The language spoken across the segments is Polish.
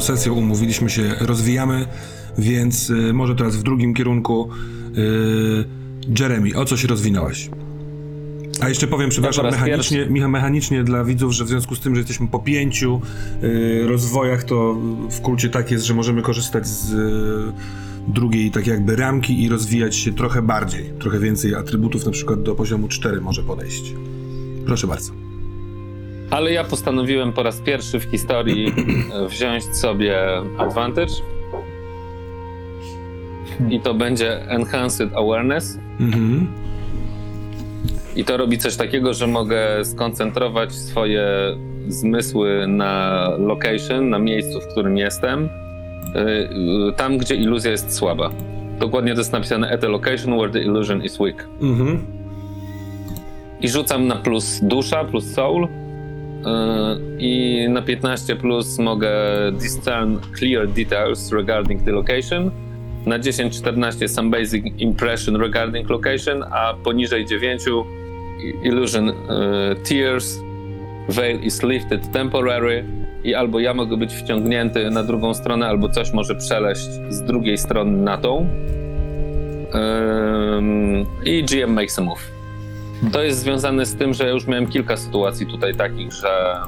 każdą sesją umówiliśmy się, rozwijamy, więc y, może teraz w drugim kierunku. Y, Jeremy, o co się rozwinąłeś? A jeszcze powiem, przepraszam, raz mechanicznie, mecha- mechanicznie dla widzów, że w związku z tym, że jesteśmy po pięciu y, rozwojach, to w kulcie tak jest, że możemy korzystać z drugiej tak jakby ramki i rozwijać się trochę bardziej. Trochę więcej atrybutów, na przykład do poziomu 4 może podejść. Proszę bardzo. Ale ja postanowiłem po raz pierwszy w historii e, wziąć sobie advantage. I to będzie Enhanced Awareness. Mhm. I to robi coś takiego, że mogę skoncentrować swoje zmysły na location, na miejscu, w którym jestem, yy, tam, gdzie iluzja jest słaba. Dokładnie to jest napisane at a location where the illusion is weak. Mhm. I rzucam na plus dusza, plus soul. Yy, I na 15 plus mogę discern clear details regarding the location. Na 10-14 some basic impression regarding location, a poniżej 9 illusion yy, tears, veil is lifted temporary i albo ja mogę być wciągnięty na drugą stronę, albo coś może przeleść z drugiej strony na tą. Ym, I GM makes a move. To jest związane z tym, że ja już miałem kilka sytuacji tutaj takich, że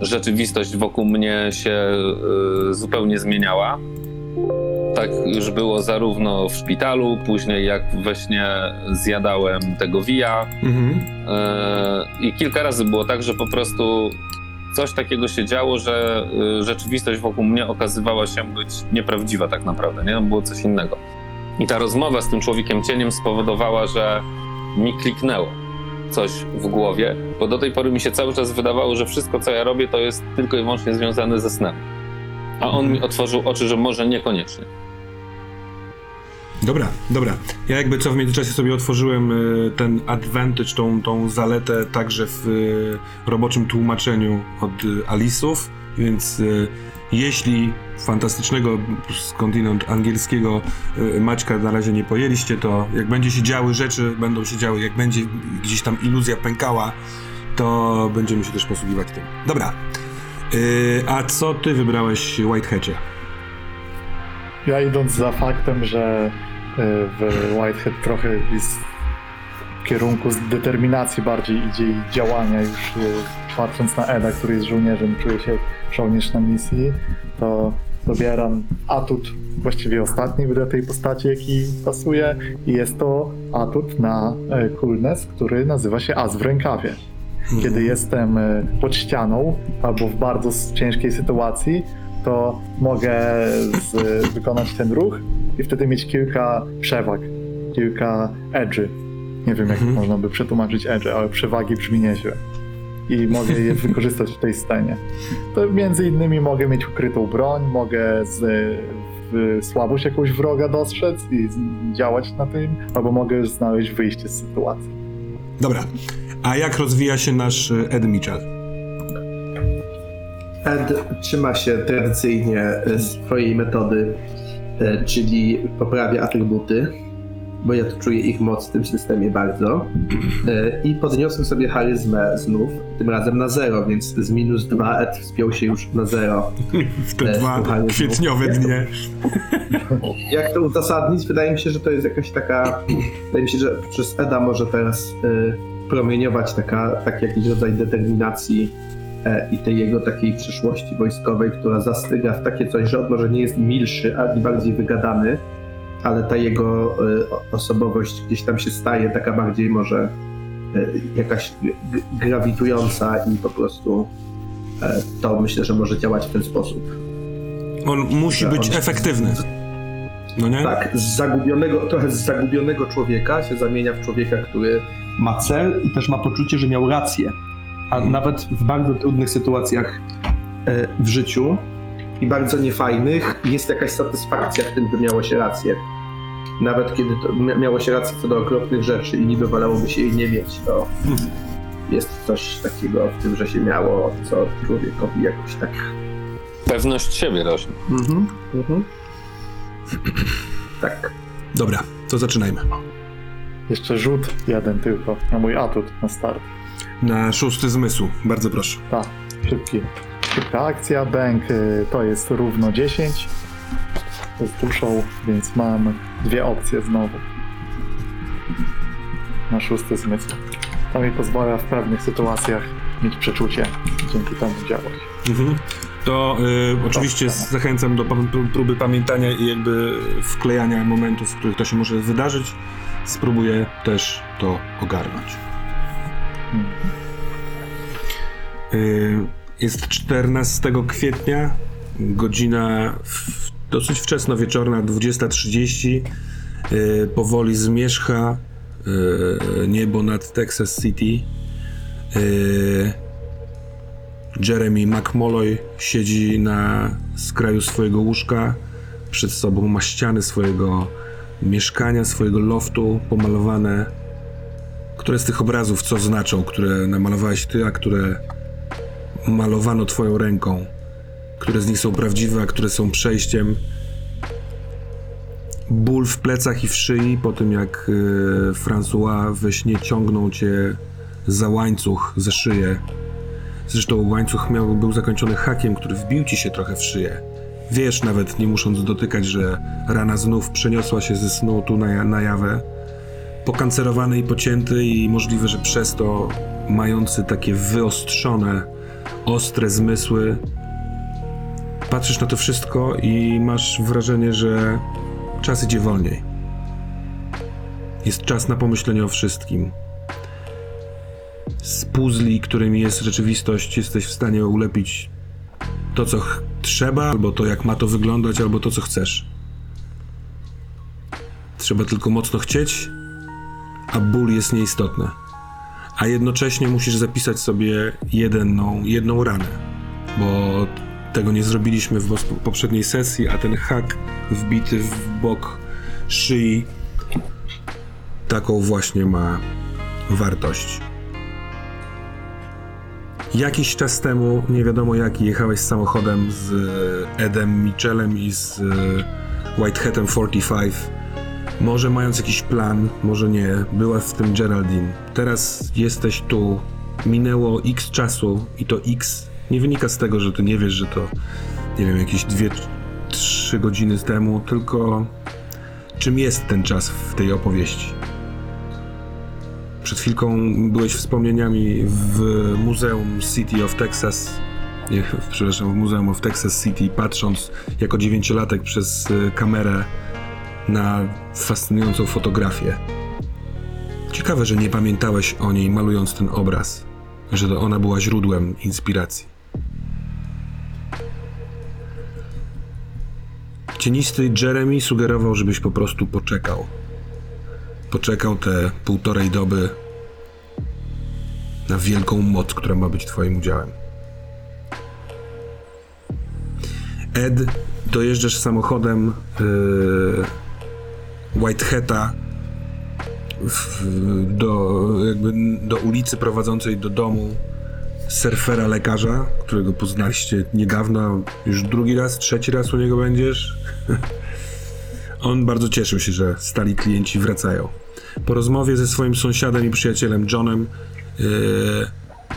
rzeczywistość wokół mnie się y, zupełnie zmieniała. Tak już było zarówno w szpitalu, później jak we śnie zjadałem tego wija. Mhm. Y, I kilka razy było tak, że po prostu coś takiego się działo, że y, rzeczywistość wokół mnie okazywała się być nieprawdziwa tak naprawdę, nie? Było coś innego. I ta rozmowa z tym człowiekiem cieniem spowodowała, że mi kliknęło coś w głowie, bo do tej pory mi się cały czas wydawało, że wszystko, co ja robię, to jest tylko i wyłącznie związane ze snem. A on mi otworzył oczy, że może niekoniecznie. Dobra, dobra. Ja jakby co w międzyczasie sobie otworzyłem y, ten advantage, tą, tą zaletę także w y, roboczym tłumaczeniu od y, Alisów, więc jeśli fantastycznego skądinąd angielskiego y, Maćka na razie nie pojęliście, to jak będzie się działy rzeczy, będą się działy, jak będzie gdzieś tam iluzja pękała, to będziemy się też posługiwać tym. Dobra. Y, a co ty wybrałeś Whiteheadzie? Ja idąc za faktem, że y, w Whitehead trochę jest w kierunku determinacji bardziej idzie i działania już y, patrząc na Eda, który jest żołnierzem, czuje się żołnierz na misji, to dobieram atut właściwie ostatni do tej postaci, jaki pasuje i jest to atut na e, coolness, który nazywa się As w rękawie. Kiedy jestem e, pod ścianą albo w bardzo ciężkiej sytuacji, to mogę z, wykonać ten ruch i wtedy mieć kilka przewag, kilka edgy. Nie wiem, jak można by przetłumaczyć edge, ale przewagi brzmi nieźle. I mogę je wykorzystać w tej scenie. To między innymi mogę mieć ukrytą broń, mogę z, w słabość jakąś wroga dostrzec i działać na tym, albo mogę znaleźć wyjście z sytuacji. Dobra. A jak rozwija się nasz y, Ed Mitchell? Ed trzyma się tradycyjnie e, swojej metody, e, czyli poprawia atrybuty, bo ja tu czuję ich moc w tym systemie bardzo. E, I podniosłem sobie charyzmę znów, tym razem na zero, więc z minus 2 Ed wspiął się już na zero. W te E, dwa słuchaj, kwietniowe jak to- dnie. Jak to uzasadnić? Wydaje mi się, że to jest jakaś taka. Wydaje mi się, że przez Eda może teraz y, promieniować taka, taki jakiś rodzaj determinacji e, i tej jego takiej przyszłości wojskowej, która zastyga w takie coś, że on może nie jest milszy, ani bardziej wygadany, ale ta jego o- osobowość gdzieś tam się staje taka bardziej może y, jakaś grawitująca i po prostu e, to myślę, że może działać w ten sposób. On musi Że być on- efektywny. No nie? Tak, z zagubionego, trochę z zagubionego człowieka się zamienia w człowieka, który ma cel i też ma poczucie, że miał rację. A nawet w bardzo trudnych sytuacjach e, w życiu i bardzo niefajnych jest jakaś satysfakcja w tym, że miało się rację. Nawet kiedy miało się rację co do okropnych rzeczy i niby wolałoby się jej nie mieć, to jest coś takiego w tym, że się miało, co człowiekowi jakoś tak Pewność siebie rośnie. Mhm, mhm. Tak. Dobra, to zaczynajmy. Jeszcze rzut jeden tylko na mój atut na start. Na szósty zmysł, bardzo proszę. Tak, szybki. Szybka akcja, bank y, to jest równo 10 z duszą, więc mam dwie opcje znowu na szósty zmysł. To mi pozwala w pewnych sytuacjach mieć przeczucie, dzięki temu działać. Mhm. To y, oczywiście zachęcam do próby pamiętania i jakby wklejania momentów, w których to się może wydarzyć. Spróbuję też to ogarnąć. Mhm. Y, Jest 14 kwietnia, godzina w, dosyć wczesno wieczorna, 20.30. Y, Powoli zmierzcha y, niebo nad Texas City. Y, Jeremy McMolloy siedzi na skraju swojego łóżka. Przed sobą ma ściany swojego mieszkania, swojego loftu pomalowane. Które z tych obrazów co znaczą, które namalowałeś ty, a które malowano twoją ręką? Które z nich są prawdziwe, a które są przejściem? Ból w plecach i w szyi po tym, jak y, François we śnie ciągnął cię za łańcuch, ze szyję. Zresztą łańcuch miał, był zakończony hakiem, który wbił ci się trochę w szyję. Wiesz nawet, nie musząc dotykać, że rana znów przeniosła się ze snu tu na, na jawę. Pokancerowany i pocięty i możliwe, że przez to mający takie wyostrzone, ostre zmysły. Patrzysz na to wszystko i masz wrażenie, że czas idzie wolniej. Jest czas na pomyślenie o wszystkim z puzli, którymi jest rzeczywistość, jesteś w stanie ulepić to, co trzeba, albo to, jak ma to wyglądać, albo to, co chcesz. Trzeba tylko mocno chcieć, a ból jest nieistotny. A jednocześnie musisz zapisać sobie jedną, jedną ranę, bo tego nie zrobiliśmy w poprzedniej sesji, a ten hak wbity w bok szyi taką właśnie ma wartość. Jakiś czas temu, nie wiadomo jaki, jechałeś samochodem z Edem Mitchellem i z e, Whiteheadem 45. Może mając jakiś plan, może nie, była w tym Geraldine. Teraz jesteś tu, minęło x czasu i to x nie wynika z tego, że ty nie wiesz, że to, nie wiem, jakieś 2-3 godziny temu, tylko czym jest ten czas w tej opowieści. Przed chwilką byłeś wspomnieniami w Muzeum City of Texas. Nie, przepraszam, w Muzeum of Texas City, patrząc jako dziewięciolatek przez y, kamerę na fascynującą fotografię. Ciekawe, że nie pamiętałeś o niej malując ten obraz, że to ona była źródłem inspiracji. Cienisty Jeremy sugerował, żebyś po prostu poczekał poczekał te półtorej doby na wielką moc, która ma być Twoim udziałem. Ed, dojeżdżasz samochodem yy, Whiteheada w, do, jakby do ulicy prowadzącej do domu surfera lekarza, którego poznaliście niedawno, już drugi raz, trzeci raz u niego będziesz. On bardzo cieszył się, że stali klienci wracają. Po rozmowie ze swoim sąsiadem i przyjacielem Johnem, yy,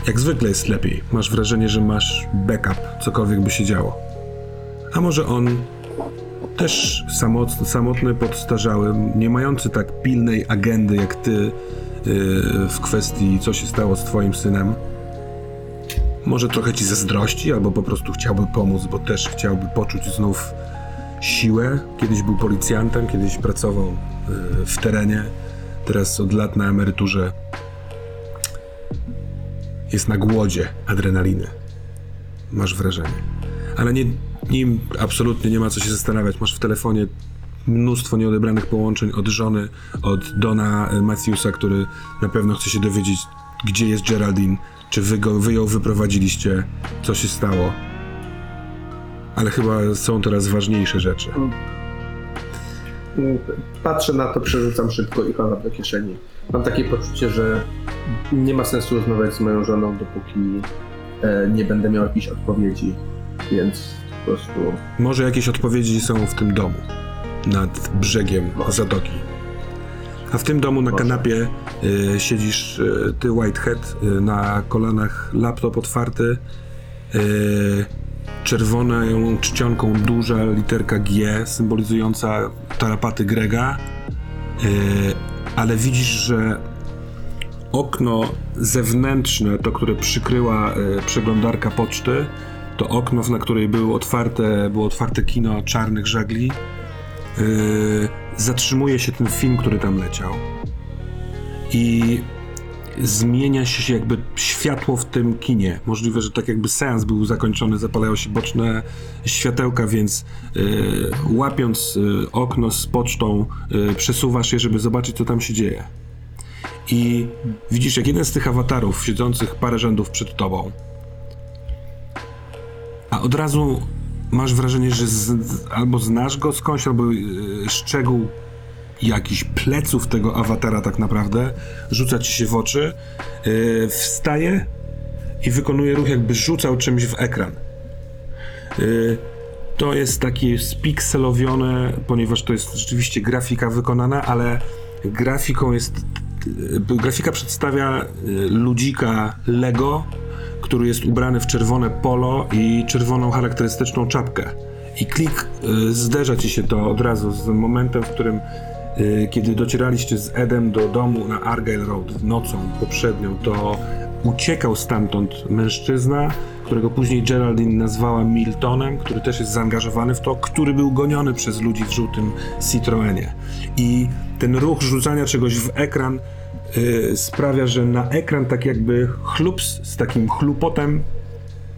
jak zwykle jest lepiej. Masz wrażenie, że masz backup, cokolwiek by się działo. A może on też samotny, podstarzały, nie mający tak pilnej agendy jak ty yy, w kwestii, co się stało z twoim synem. Może trochę ci zazdrości, albo po prostu chciałby pomóc, bo też chciałby poczuć znów siłę. Kiedyś był policjantem, kiedyś pracował y, w terenie, teraz od lat na emeryturze jest na głodzie adrenaliny. Masz wrażenie. Ale nie, nim absolutnie nie ma co się zastanawiać. Masz w telefonie mnóstwo nieodebranych połączeń od żony, od Dona y, Matthewsa, który na pewno chce się dowiedzieć, gdzie jest Geraldine, czy wy, go, wy ją wyprowadziliście, co się stało. Ale chyba są teraz ważniejsze rzeczy. Patrzę na to, przerzucam szybko i chowam do kieszeni. Mam takie poczucie, że nie ma sensu rozmawiać z moją żoną, dopóki e, nie będę miał jakiejś odpowiedzi, więc prostu Może jakieś odpowiedzi są w tym domu, nad brzegiem zatoki. A w tym domu na kanapie y, siedzisz y, ty, Whitehead, y, na kolanach laptop otwarty czerwoną czcionką duża literka G symbolizująca tarapaty Grega, Yy, ale widzisz, że okno zewnętrzne, to które przykryła yy, przeglądarka poczty, to okno, na której było otwarte, było otwarte kino czarnych żagli. Yy, zatrzymuje się ten film, który tam leciał. I zmienia się jakby światło w tym kinie. Możliwe, że tak jakby seans był zakończony, zapalają się boczne światełka, więc y, łapiąc y, okno z pocztą, y, przesuwasz je, żeby zobaczyć, co tam się dzieje. I widzisz, jak jeden z tych awatarów siedzących parę rzędów przed tobą, a od razu masz wrażenie, że z, albo znasz go skądś, albo y, szczegół jakiś pleców tego awatara tak naprawdę rzuca ci się w oczy, yy, wstaje i wykonuje ruch jakby rzucał czymś w ekran. Yy, to jest takie spikselowione, ponieważ to jest rzeczywiście grafika wykonana, ale grafiką jest yy, grafika przedstawia yy, ludzika Lego, który jest ubrany w czerwone polo i czerwoną charakterystyczną czapkę. I klik y, zderza ci się to od razu z momentem, w którym y, kiedy docieraliście z Edem do domu na Argyle Road nocą poprzednią, to uciekał stamtąd mężczyzna, którego później Geraldine nazwała Miltonem, który też jest zaangażowany w to, który był goniony przez ludzi w żółtym Citroenie. I ten ruch rzucania czegoś w ekran sprawia, że na ekran tak jakby chlups z takim chlupotem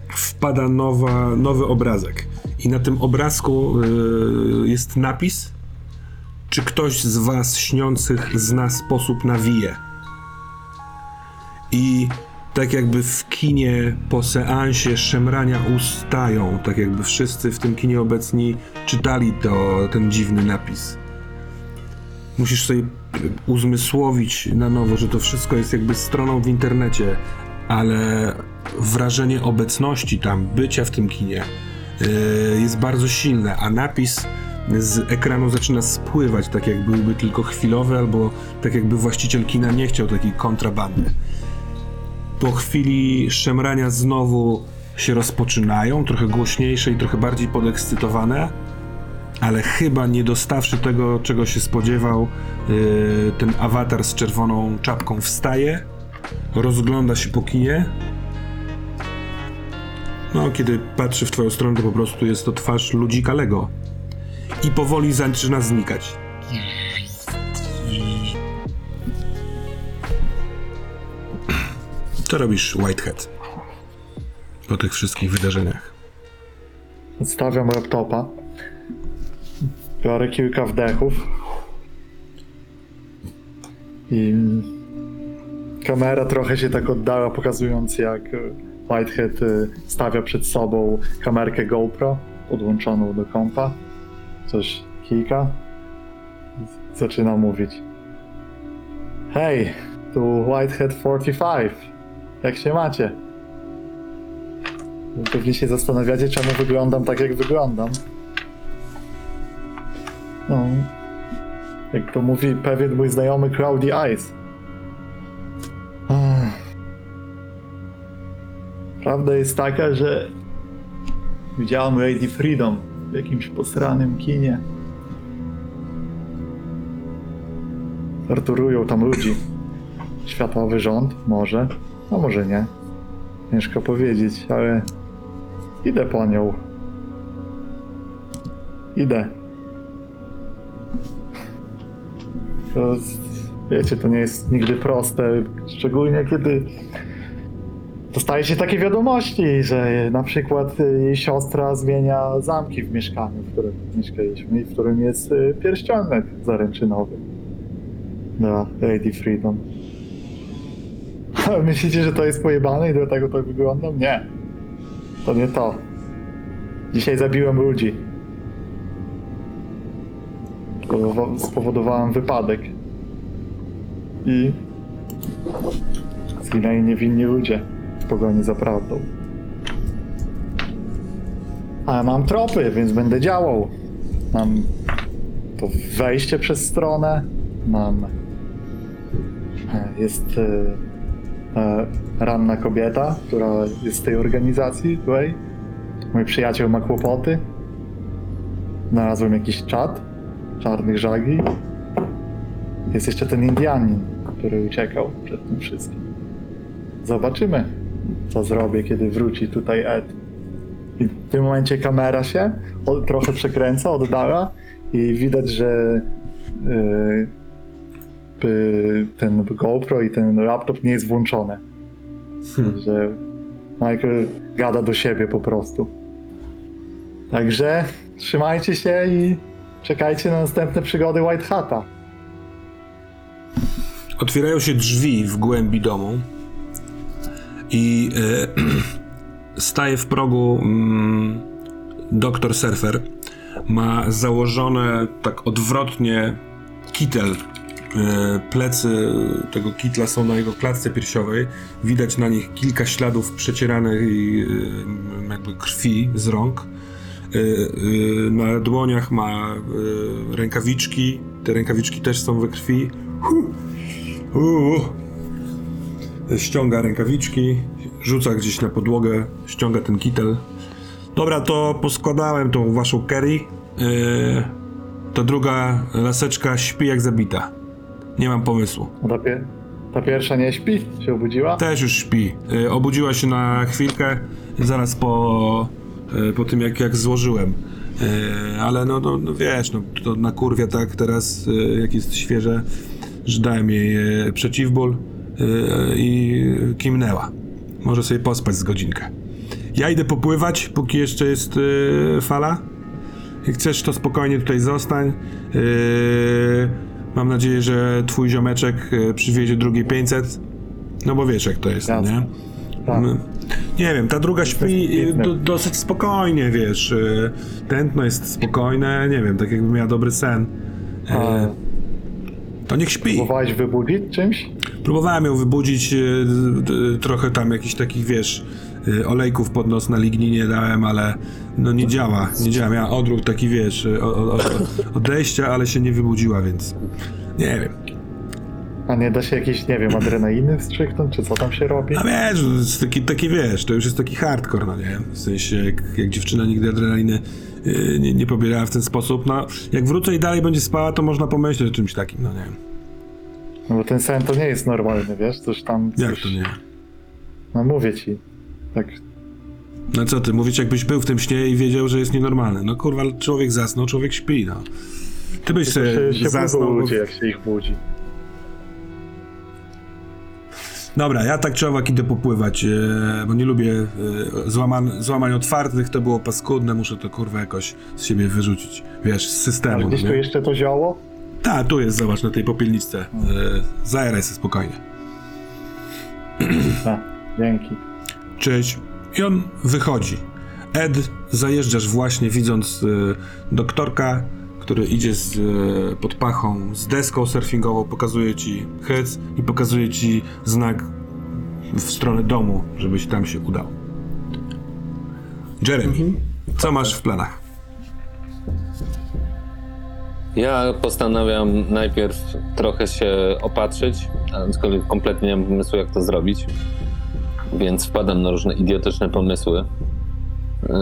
wpada nowa, nowy obrazek. I na tym obrazku y, jest napis, czy ktoś z was śniących zna sposób na wije. I tak jakby w kinie po seansie szemrania ustają, tak jakby wszyscy w tym kinie obecni czytali to, ten dziwny napis. Musisz sobie uzmysłowić na nowo, że to wszystko jest jakby stroną w internecie, ale wrażenie obecności tam, bycia w tym kinie yy, jest bardzo silne, a napis z ekranu zaczyna spływać, tak jak byłby tylko chwilowy, albo tak jakby właściciel kina nie chciał takiej kontrabandy. Po chwili szemrania znowu się rozpoczynają, trochę głośniejsze i trochę bardziej podekscytowane, ale chyba nie dostawszy tego, czego się spodziewał, yy, ten awatar z czerwoną czapką wstaje, rozgląda się po kinie. No, kiedy patrzy w twoją stronę, to po prostu jest to twarz ludzika Lego. I powoli zaczyna znikać. Co robisz, Whitehead? Po tych wszystkich wydarzeniach. Odstawiam laptopa. Biorę kilka wdechów. I kamera trochę się tak oddala, pokazując jak Whitehead y, stawia przed sobą kamerkę GoPro podłączoną do kompa. Coś kilka. Zaczyna mówić. Hej, tu Whitehead 45. Jak się macie? Pewnie się zastanawiacie, czemu wyglądam tak, jak wyglądam. No. Jak to mówi pewien mój znajomy Cloudy Eyes. Prawda jest taka, że widziałem Lady Freedom w jakimś posranym kinie. Torturują tam ludzi. Światowy rząd? Może, a może nie. Ciężko powiedzieć, ale idę po nią. Idę. To, wiecie, to nie jest nigdy proste, szczególnie kiedy dostaje się takie wiadomości, że na przykład jej siostra zmienia zamki w mieszkaniu, w którym mieszkaliśmy i w którym jest y, pierścionek zaręczynowy dla Lady Freedom. Myślicie, że to jest pojebane i dlatego tak wyglądam? Nie. To nie to. Dzisiaj zabiłem ludzi. Spowodowa- Spowodowałem wypadek. I zginęli niewinni ludzie w pogoni za prawdą. Ale mam tropy, więc będę działał. Mam to wejście przez stronę. Mam. e, Jest e, e, ranna kobieta, która jest z tej organizacji tutaj. Mój przyjaciel ma kłopoty. Znalazłem jakiś czat czarnych żagli. Jest jeszcze ten Indianin, który uciekał przed tym wszystkim. Zobaczymy, co zrobię, kiedy wróci tutaj Ed. I w tym momencie kamera się o, trochę przekręca, oddala i widać, że yy, ten GoPro i ten laptop nie jest włączone. Że Michael gada do siebie po prostu. Także trzymajcie się i czekajcie na następne przygody White Hata. Otwierają się drzwi w głębi domu i e, staje w progu mm, doktor Surfer. Ma założone tak odwrotnie kitel. E, plecy tego kitla są na jego klatce piersiowej. Widać na nich kilka śladów przecieranej krwi z rąk. E, e, Na dłoniach ma e, rękawiczki. Te rękawiczki też są we krwi. Uuu. Ściąga rękawiczki, rzuca gdzieś na podłogę, ściąga ten kitel. Dobra, to poskładałem tą waszą Kerry. Ta druga laseczka śpi jak zabita. Nie mam pomysłu. Ta, pie- ta pierwsza nie śpi? Się obudziła? Też już śpi. Obudziła się na chwilkę, zaraz po, po tym jak, jak złożyłem. Yy, ale no, no, no wiesz, no, to na kurwia tak teraz, yy, jak jest świeże, że dałem jej przeciwból i kimnęła. Może sobie pospać z godzinkę. Ja idę popływać, póki jeszcze jest fala. Jak chcesz, to spokojnie tutaj zostań. Mam nadzieję, że twój ziomeczek przywiezie drugie 500. No bo wiesz, jak to jest, Jasne. nie? Tak. Nie wiem, ta druga śpi y, do, dosyć spokojnie, wiesz. y, Tętno jest spokojne, nie wiem, tak jakby miała dobry sen. A To niech śpi. próbowałeś wybudzić czymś? Próbowałem ją wybudzić, trochę tam jakichś takich, wiesz, olejków pod nos na ligninie dałem, ale no nie działa, nie działa. Miała odruch taki, wiesz, odejścia, ale się nie wybudziła, więc nie wiem. A nie da się jakiejś, nie wiem, adrenaliny wstrzyknąć, czy co tam się robi? A wiesz, to jest taki, taki wiesz, to już jest taki hardcore, no nie? W sensie, jak, jak dziewczyna nigdy adrenaliny yy, nie, nie pobierała w ten sposób, no jak wrócę i dalej będzie spała, to można pomyśleć o czymś takim, no nie? No bo ten sen to nie jest normalny, wiesz? Coś tam... Jak coś... to nie? No mówię ci. Tak, No co ty, mówić jakbyś był w tym śnie i wiedział, że jest nienormalny. No kurwa, człowiek zasnął, człowiek śpi, no. Ty byś sobie się, się zasnął. ludzie, jak się ich budzi. Dobra, ja tak czy owak idę popływać, e, bo nie lubię e, złamań, złamań otwartych, to było paskudne, muszę to kurwa jakoś z siebie wyrzucić, wiesz, z systemu. gdzieś tu nie? jeszcze to zioło? Tak, tu jest, zobacz, na tej popielniczce. E, zajeraj sobie spokojnie. A, dzięki. Cześć. I on wychodzi. Ed, zajeżdżasz właśnie, widząc doktorka, który idzie z, e, pod pachą z deską surfingową, pokazuje ci hyc i pokazuje ci znak w stronę domu, żebyś tam się udał. Jeremy, co masz w planach? Ja postanawiam najpierw trochę się opatrzyć, aczkolwiek kompletnie nie mam pomysłu, jak to zrobić. Więc wpadam na różne idiotyczne pomysły. Yy,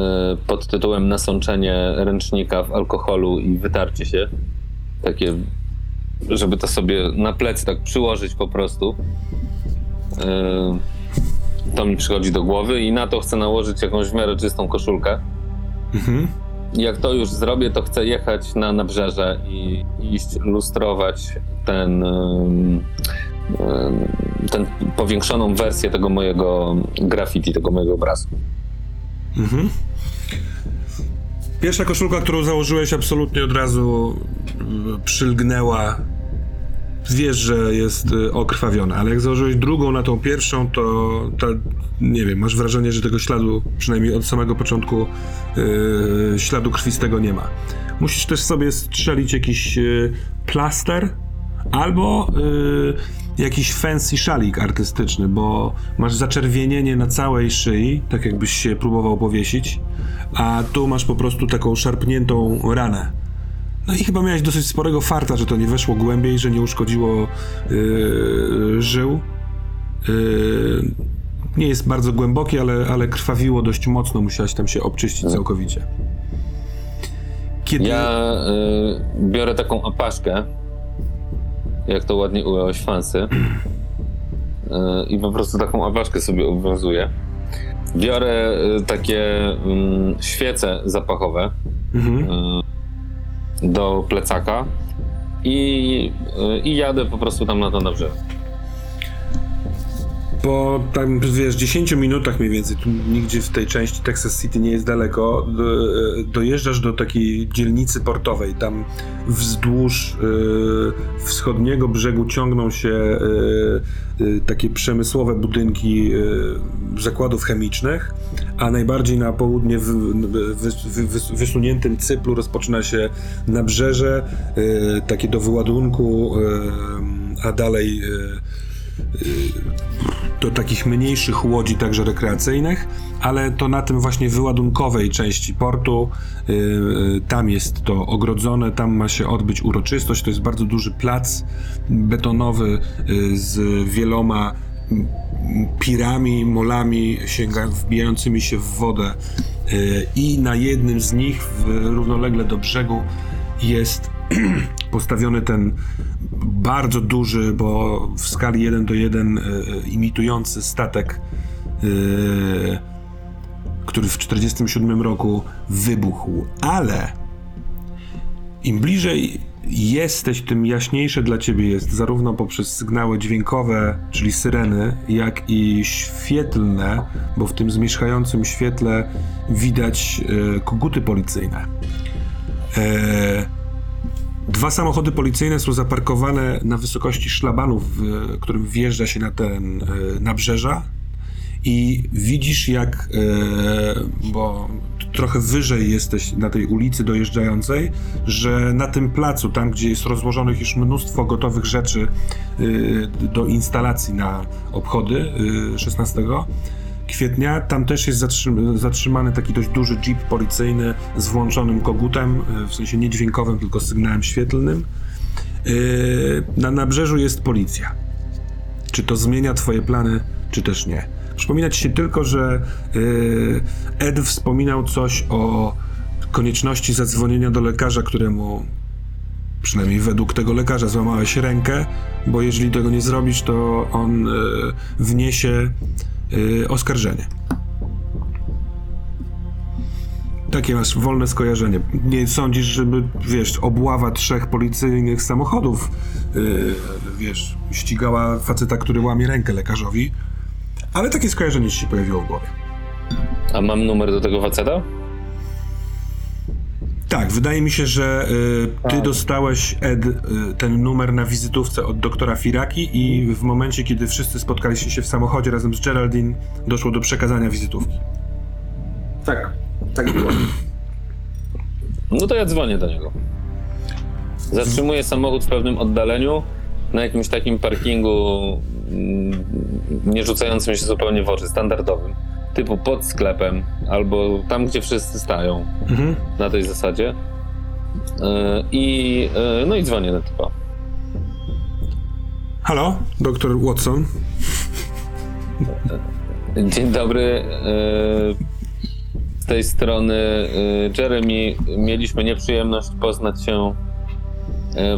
Pod tytułem nasączenie ręcznika w alkoholu i wytarcie się. Takie, żeby to sobie na plecy tak przyłożyć po prostu. Yy, To mi przychodzi do głowy i na to chcę nałożyć jakąś w miarę czystą koszulkę. Mhm. Jak to już zrobię, to chcę jechać na nabrzeże i iść lustrować ten, ym, ten powiększoną wersję tego mojego graffiti, tego mojego obrazu. Mhm. Pierwsza koszulka, którą założyłeś, absolutnie od razu y, przylgnęła. Wiesz, że jest y, okrwawiona, ale jak założyłeś drugą na tą pierwszą, to, nie wiem, masz wrażenie, że tego śladu, przynajmniej od samego początku, y, śladu krwistego nie ma. Musisz też sobie strzelić jakiś y, plaster albo y, jakiś fancy szalik artystyczny, bo masz zaczerwienienie na całej szyi, tak jakbyś się próbował powiesić, a tu masz po prostu taką szarpniętą ranę. No i chyba miałeś dosyć sporego farta, że to nie weszło głębiej, że nie uszkodziło yy, żył. Yy, nie jest bardzo głębokie, ale, ale krwawiło dość mocno, musiałeś tam się obczyścić całkowicie. Kiedy... Ja y, biorę taką apaszkę, jak to ładnie ująłeś fansy, y, i po prostu taką apaszkę sobie obowiązuję. Biorę y, takie mm, świece zapachowe Mhm. y, do plecaka i, i jadę po prostu tam na to dobrze. Po tam, wiesz, 10 minutach mniej więcej, tu nigdzie w tej części Texas City nie jest daleko, do, e, dojeżdżasz do takiej dzielnicy portowej. Tam wzdłuż e, wschodniego brzegu ciągną się e, e, takie przemysłowe budynki e, zakładów chemicznych, a najbardziej na południe wysuniętym Cyplu rozpoczyna się nabrzeże, takie do wyładunku, a dalej do takich mniejszych łodzi, także rekreacyjnych, ale to na tym właśnie wyładunkowej części portu, yy, yy, tam jest to ogrodzone, tam ma się odbyć uroczystość, to jest bardzo duży plac betonowy yy, z wieloma pirami, molami sięga, wbijającymi się w wodę. I na jednym z nich równolegle do brzegu jest postawiony ten bardzo duży, bo w skali 1 do 1 y, y, imitujący statek, y, który w 1947 roku wybuchł. Ale im bliżej jesteś, tym jaśniejsze dla ciebie jest, zarówno poprzez sygnały dźwiękowe, czyli syreny, jak i świetlne, bo w tym zmierzchającym świetle widać koguty policyjne. E, Dwa samochody policyjne są zaparkowane na wysokości szlabanu, w którym wjeżdża się na teren e, nabrzeża. I widzisz jak, e, bo trochę wyżej jesteś na tej ulicy dojeżdżającej, że na tym placu, tam gdzie jest rozłożonych już mnóstwo gotowych rzeczy e, do instalacji na obchody e, 16 kwietnia, tam też jest zatrzym- zatrzymany taki dość duży jeep policyjny z włączonym kogutem, e, w sensie nie dźwiękowym, tylko sygnałem świetlnym. E, Na nabrzeżu jest policja. Czy to zmienia twoje plany, czy też nie? Przypomina ci się tylko, że e, Ed wspominał coś o konieczności zadzwonienia do lekarza, któremu przynajmniej według tego lekarza złamałeś rękę, bo jeżeli tego nie zrobisz, to on wniesie e, oskarżenie. Takie masz wolne skojarzenie. Nie sądzisz, żeby, wiesz, obława trzech policyjnych samochodów, yy, wiesz, ścigała faceta, który łamie rękę lekarzowi, ale takie skojarzenie ci się pojawiło w głowie. A mam numer do tego faceta? Tak, wydaje mi się, że y, ty Tak. dostałeś, Ed, y, ten numer na wizytówce od doktora Firaki i w momencie, kiedy wszyscy spotkaliście się w samochodzie razem z Geraldine, doszło do przekazania wizytówki. Tak, tak było. No to ja dzwonię do niego. Zatrzymuję samochód w pewnym oddaleniu, na jakimś takim parkingu mm, nie rzucającym się zupełnie w oczy, standardowym. Typu pod sklepem, albo tam, gdzie wszyscy stają, Mhm. na tej zasadzie. Yy, I yy, no i dzwonię do typa. Halo, doktor Watson. Dzień dobry. yy, Z tej strony Jeremy. Mieliśmy nieprzyjemność poznać się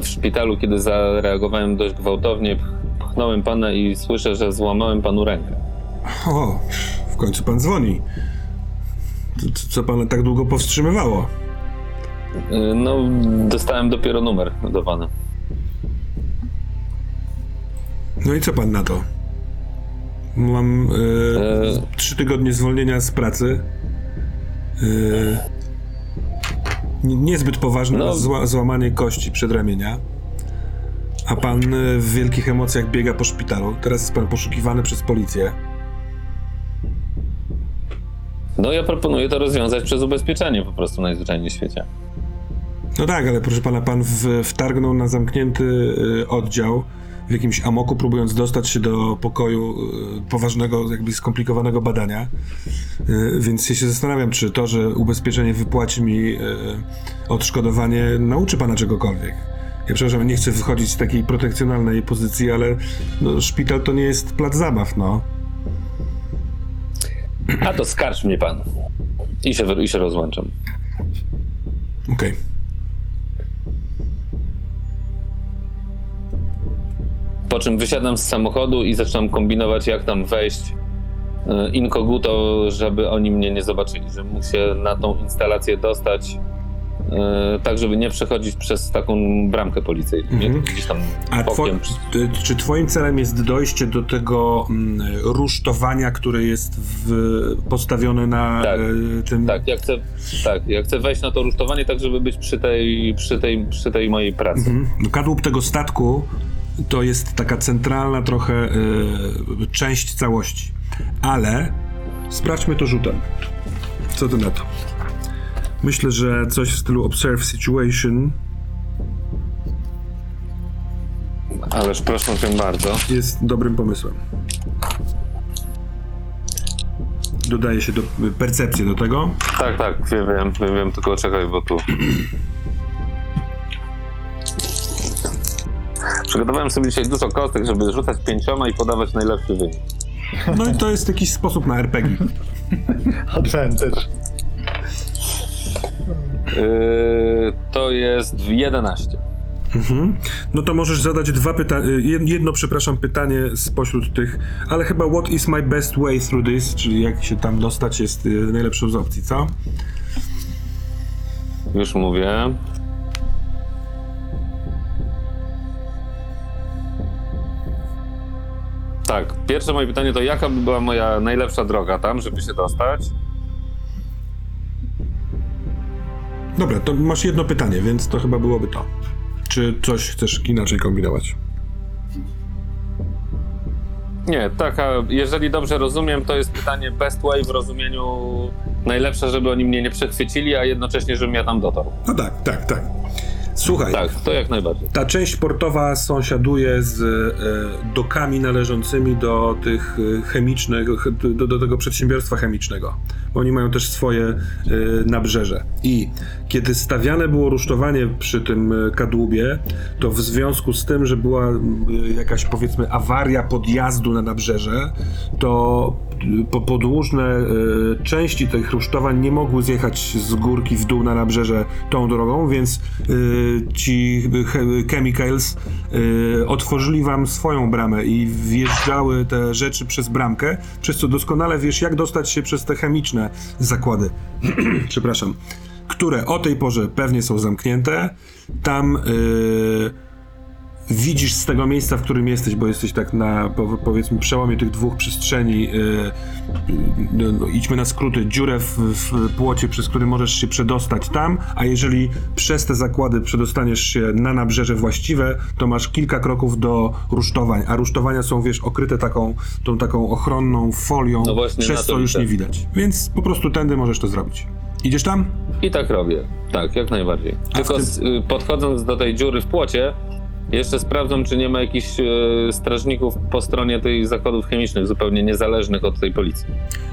w szpitalu, kiedy zareagowałem dość gwałtownie. Pchnąłem pana i słyszę, że złamałem panu rękę. O, końcu pan dzwoni. Co, pana tak długo powstrzymywało? Yy, No, dostałem dopiero numer pana. No i co pan na to? Mam e, E. trzy tygodnie zwolnienia z pracy. E, nie- niezbyt poważne No. zła, złamanie kości przedramienia. A pan e, w wielkich emocjach biega po szpitalu. Teraz jest pan poszukiwany przez policję. No, ja proponuję to rozwiązać przez ubezpieczenie po prostu najzwyczajniej w świecie. No tak, ale proszę pana, pan w, wtargnął na zamknięty y, oddział w jakimś amoku, próbując dostać się do pokoju y, poważnego, jakby skomplikowanego badania. Y, więc ja się zastanawiam, czy to, że ubezpieczenie wypłaci mi y, odszkodowanie, nauczy pana czegokolwiek. Ja przepraszam, nie chcę wychodzić z takiej protekcjonalnej pozycji, ale no, szpital to nie jest plac zabaw, no. A to skarż mnie pan. I się, i się rozłączam. Okej. Po czym wysiadam z samochodu i zaczynam kombinować, jak tam wejść e, inkoguto, żeby oni mnie nie zobaczyli, że się na tą instalację dostać, tak żeby nie przechodzić przez taką bramkę policyjną? Mhm. Gdzieś tam A two, bokiem. czy twoim celem jest dojście do tego mm, rusztowania, które jest w, postawione na Tak. e, tym... Tak, ja chcę, tak, ja chcę wejść na to rusztowanie, tak żeby być przy tej, przy tej, przy tej mojej pracy. Mhm. No, Kadłub tego statku to jest taka centralna trochę e, część całości. Ale sprawdźmy to rzutem. Co ty na to? Myślę, że coś w stylu observe situation Ależ proszę cię bardzo. jest dobrym pomysłem. Dodaje się do percepcję do tego. Tak, tak, wiem, wiem, wiem, wiem tylko czekaj, bo tu... Przygotowałem sobie dzisiaj dużo kostek, żeby rzucać pięcioma i podawać najlepszy wynik. No i to jest jakiś sposób na RPG. Advantage. Yy, to jest 11. Mhm. No to możesz zadać dwa pytania, jedno, przepraszam, pytanie spośród tych, ale chyba what is my best way through this, czyli jak się tam dostać jest y, najlepszą z opcji, co? Już mówię. Tak, pierwsze moje pytanie to jaka by była moja najlepsza droga tam, żeby się dostać? Dobra, to masz jedno pytanie, więc to chyba byłoby to. Czy coś chcesz inaczej kombinować? Nie, taka, jeżeli dobrze rozumiem, to jest pytanie best way w rozumieniu najlepsze, żeby oni mnie nie przechwycili, a jednocześnie, żebym ja tam dotarł. No tak, tak, tak. Słuchaj, Tak, to jak najbardziej. ta część portowa sąsiaduje z e, dokami należącymi do tych e, chemicznych, do, do tego przedsiębiorstwa chemicznego. Bo oni mają też swoje e, nabrzeże. I kiedy stawiane było rusztowanie przy tym e, kadłubie, to w związku z tym, że była jakaś powiedzmy awaria podjazdu na nabrzeże, to po, podłużne części tych rusztowań nie mogły zjechać z górki w dół na nabrzeże tą drogą, więc ci che- chemicals e, otworzyli wam swoją bramę i wjeżdżały te rzeczy przez bramkę, przez co doskonale wiesz, jak dostać się przez te chemiczne zakłady. Przepraszam. Które o tej porze pewnie są zamknięte. Tam e, widzisz z tego miejsca, w którym jesteś, bo jesteś tak na po, powiedzmy przełomie tych dwóch przestrzeni, yy, no, no, idźmy na skróty, dziurę w, w płocie, przez który możesz się przedostać tam, a jeżeli przez te zakłady przedostaniesz się na nabrzeże właściwe, to masz kilka kroków do rusztowań, a rusztowania są, wiesz, okryte taką, tą taką ochronną folią, No przez co już nie widać. Więc po prostu tędy możesz to zrobić. Idziesz tam? I tak robię. Tak, jak najbardziej. Tylko tym- z, y, podchodząc do tej dziury w płocie, jeszcze sprawdzam, czy nie ma jakichś y, strażników po stronie tych zakładów chemicznych, zupełnie niezależnych od tej policji.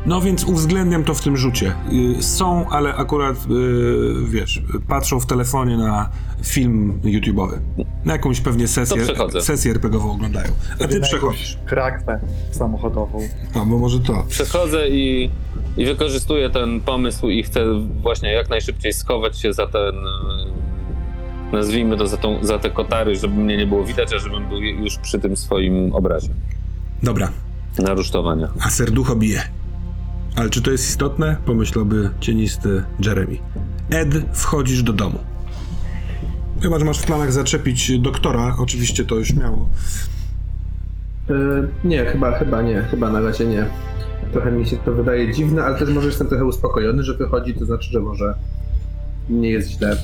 No więc uwzględniam to w tym rzucie. Y, Są, ale akurat, y, wiesz, patrzą w telefonie na film YouTube'owy. Na jakąś pewnie sesję, przechodzę. sesję RPGową oglądają. A ty przechodzisz. Kraktę samochodową. A, bo może to. Przechodzę i, i wykorzystuję ten pomysł i chcę właśnie jak najszybciej schować się za ten, y, nazwijmy to, za, tą, za te kotary, żeby mnie nie było widać, a żebym był już przy tym swoim obrazie Dobra, na rusztowania. a serducho bije. Ale czy to jest istotne? Pomyślałby cienisty Jeremy. Ed, wchodzisz do domu. Chyba, że masz w planach zaczepić doktora, oczywiście to już miało. Yy, nie, chyba, chyba nie, chyba na razie nie. Trochę mi się to wydaje dziwne, ale też może jestem trochę uspokojony, że wychodzi, to znaczy, że może nie jest źle.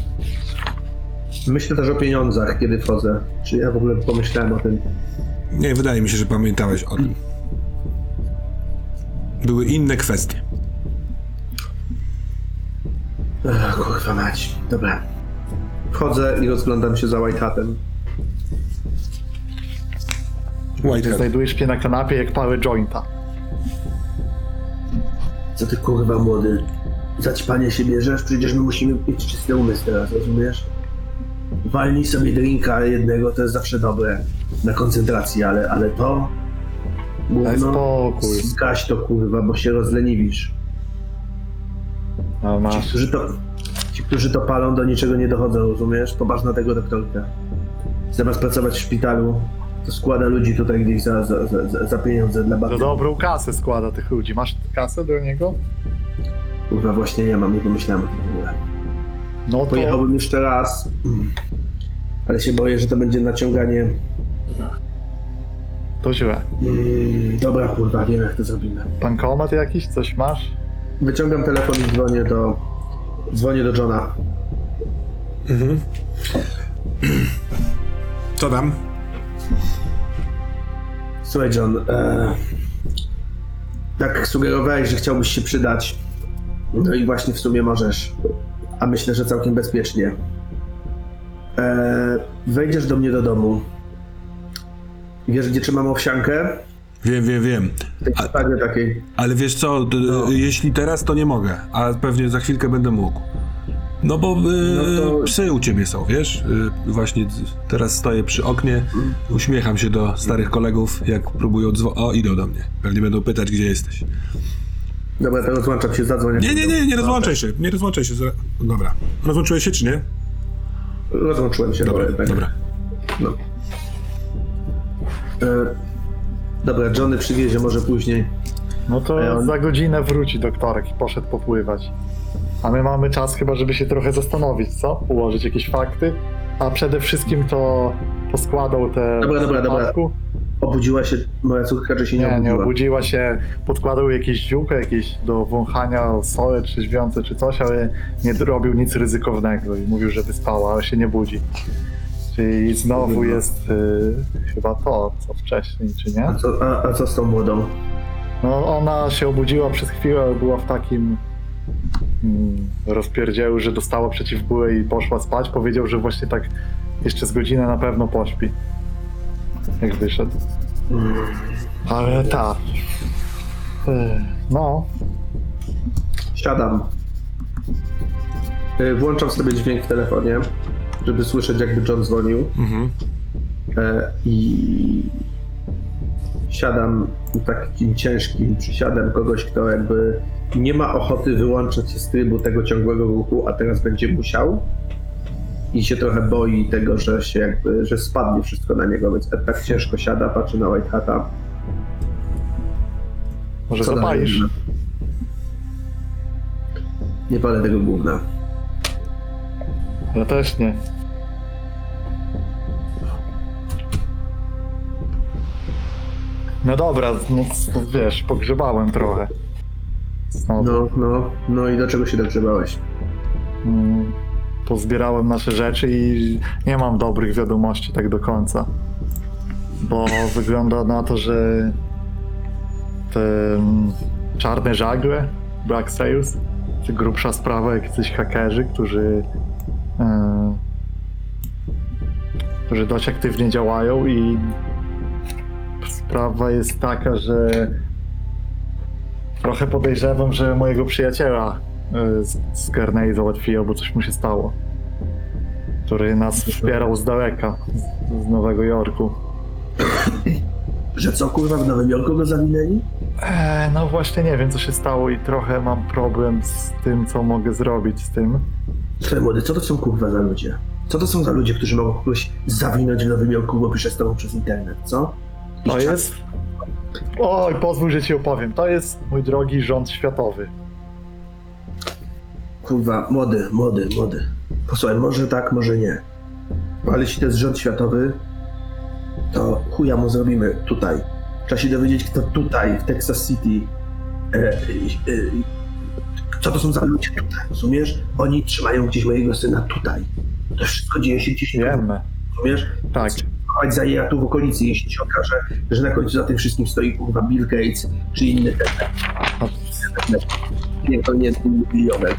Myślę też o pieniądzach, kiedy wchodzę. Czy ja w ogóle pomyślałem o tym? Nie, wydaje mi się, że pamiętałeś o tym. Były inne kwestie. Ech, kurwa mać. Dobra. Wchodzę i rozglądam się za White Hatem. Znajdujesz mnie na kanapie jak pały jointa. Co ty kurwa młody? Zaćpanie się bierzesz? Przecież my musimy mieć czysty umysł teraz, rozumiesz? Walnij sobie drinka jednego, to jest zawsze dobre na koncentrację, ale, ale to... Daj spokój. zgaś to kurwa, bo się rozleniwisz. A Ci, masz. którzy to, ci, którzy to palą, do niczego nie dochodzą, rozumiesz? Popatrz na tego doktorka. Zamiast pracować w szpitalu, to składa ludzi tutaj gdzieś za, za, za, za- pieniądze dla Za babci. dobrą kasę składa tych ludzi. Masz kasę do niego? Kurwa, właśnie ja mam, nie pomyślałem o tym w ogóle. No to Pojechałbym jeszcze raz, ale się boję, że to będzie naciąganie. To źle. Mm, dobra, kurwa, wiem jak to zrobimy. Bankomat jakiś? Coś masz? Wyciągam telefon i dzwonię do... Dzwonię do Johna. Co tam? Słuchaj, John, e, tak sugerowałeś, że chciałbyś się przydać. No i właśnie w sumie możesz. A myślę, że całkiem bezpiecznie. E, wejdziesz do mnie do domu. Wiesz, gdzie trzymam owsiankę? Wiem, wiem, wiem. W tej sprawie takiej. Ale wiesz co, d- jeśli teraz, to nie mogę, a pewnie za chwilkę będę mógł. No bo y, No to- psy u ciebie są, wiesz? Y, właśnie teraz stoję przy oknie, uśmiecham się do starych kolegów, jak próbują dzwonić. O, idą do mnie. Pewnie będą pytać, gdzie jesteś. Dobra, to rozłączam się, zadzwonię. Nie, nie, nie, nie rozłączaj się, nie rozłączaj się. Dobra. Rozłączyłeś się, czy nie? Rozłączyłem się. Dobra, tak. dobra. No. E, dobra, Johnny przywiezie może później. No to A ja- za godzinę wróci doktorek i poszedł popływać. A my mamy czas chyba, żeby się trochę zastanowić, co? Ułożyć jakieś fakty. A przede wszystkim to poskładał te... Dobra, dobra, dobra. Obudziła się moja córka, czy się nie, Nie, nie obudziła? obudziła się, podkładał jakieś ziółka, jakieś do wąchania sole trzeźwiące czy coś, ale nie robił nic ryzykownego i mówił, że wyspała, ale się nie budzi. Czyli znowu jest y, chyba to, co wcześniej, czy nie? A co, a, a co z tą młodą? No ona się obudziła przez chwilę, ale była w takim mm, że dostała przeciwbóle i poszła spać. Powiedział, że właśnie tak jeszcze z godzinę na pewno pośpi. Jak wyszedł. Ale tak. Y, No, Siadam. E, Włączam sobie dźwięk w telefonie, żeby słyszeć, jakby John dzwonił. Mhm. E, I siadam takim ciężkim przysiadem kogoś, kto jakby nie ma ochoty wyłączać się z trybu tego ciągłego ruchu, a teraz będzie musiał. I się trochę boi tego, że się jakby, że spadnie wszystko na niego, więc Ed tak ciężko siada, patrzy na White Hata. może Co zapalisz. Nie palę tego gówna. Ja też nie. No dobra, no, wiesz, pogrzebałem trochę. No, no, no i do czego się dogrzebałeś? Mm, pozbierałem nasze rzeczy i nie mam dobrych wiadomości tak do końca. Bo wygląda na to, że te mm, czarne żagle, Black Sails, to grubsza sprawa, jacyś hakerzy, którzy e, którzy dość aktywnie działają i sprawa jest taka, że trochę podejrzewam, że mojego przyjaciela e, z, z Guernsey załatwiło, bo coś mu się stało. Który nas wspierał z daleka, z, z Nowego Jorku. Że co kurwa w Nowym Jorku go zawinęli? E, no właśnie nie wiem co się stało i trochę mam problem z tym, co mogę zrobić z tym. Słuchaj młody, co to są kurwa za ludzie? Co to są za ludzie, którzy mogą kogoś zawinąć w Nowym Jorku, bo pisze z tobą przez internet, co? I To czas- jest... Oj, pozwól, że ci opowiem. To jest, mój drogi, rząd światowy. Kurwa, młody, młody, młody. Posłuchaj, może tak, może nie. Ale jeśli to jest rząd światowy, to chuja mu zrobimy tutaj. Trzeba się dowiedzieć, kto tutaj, w Texas City, e, e, e, co to są za ludzie tutaj, rozumiesz? Oni trzymają gdzieś mojego syna tutaj. To wszystko dzieje się gdzieś, Wiemy. rozumiesz? Tak. chować za tu w okolicy, jeśli się okaże, że na końcu za tym wszystkim stoi kurwa Bill Gates czy inny ten, No, nie, to nie milioner.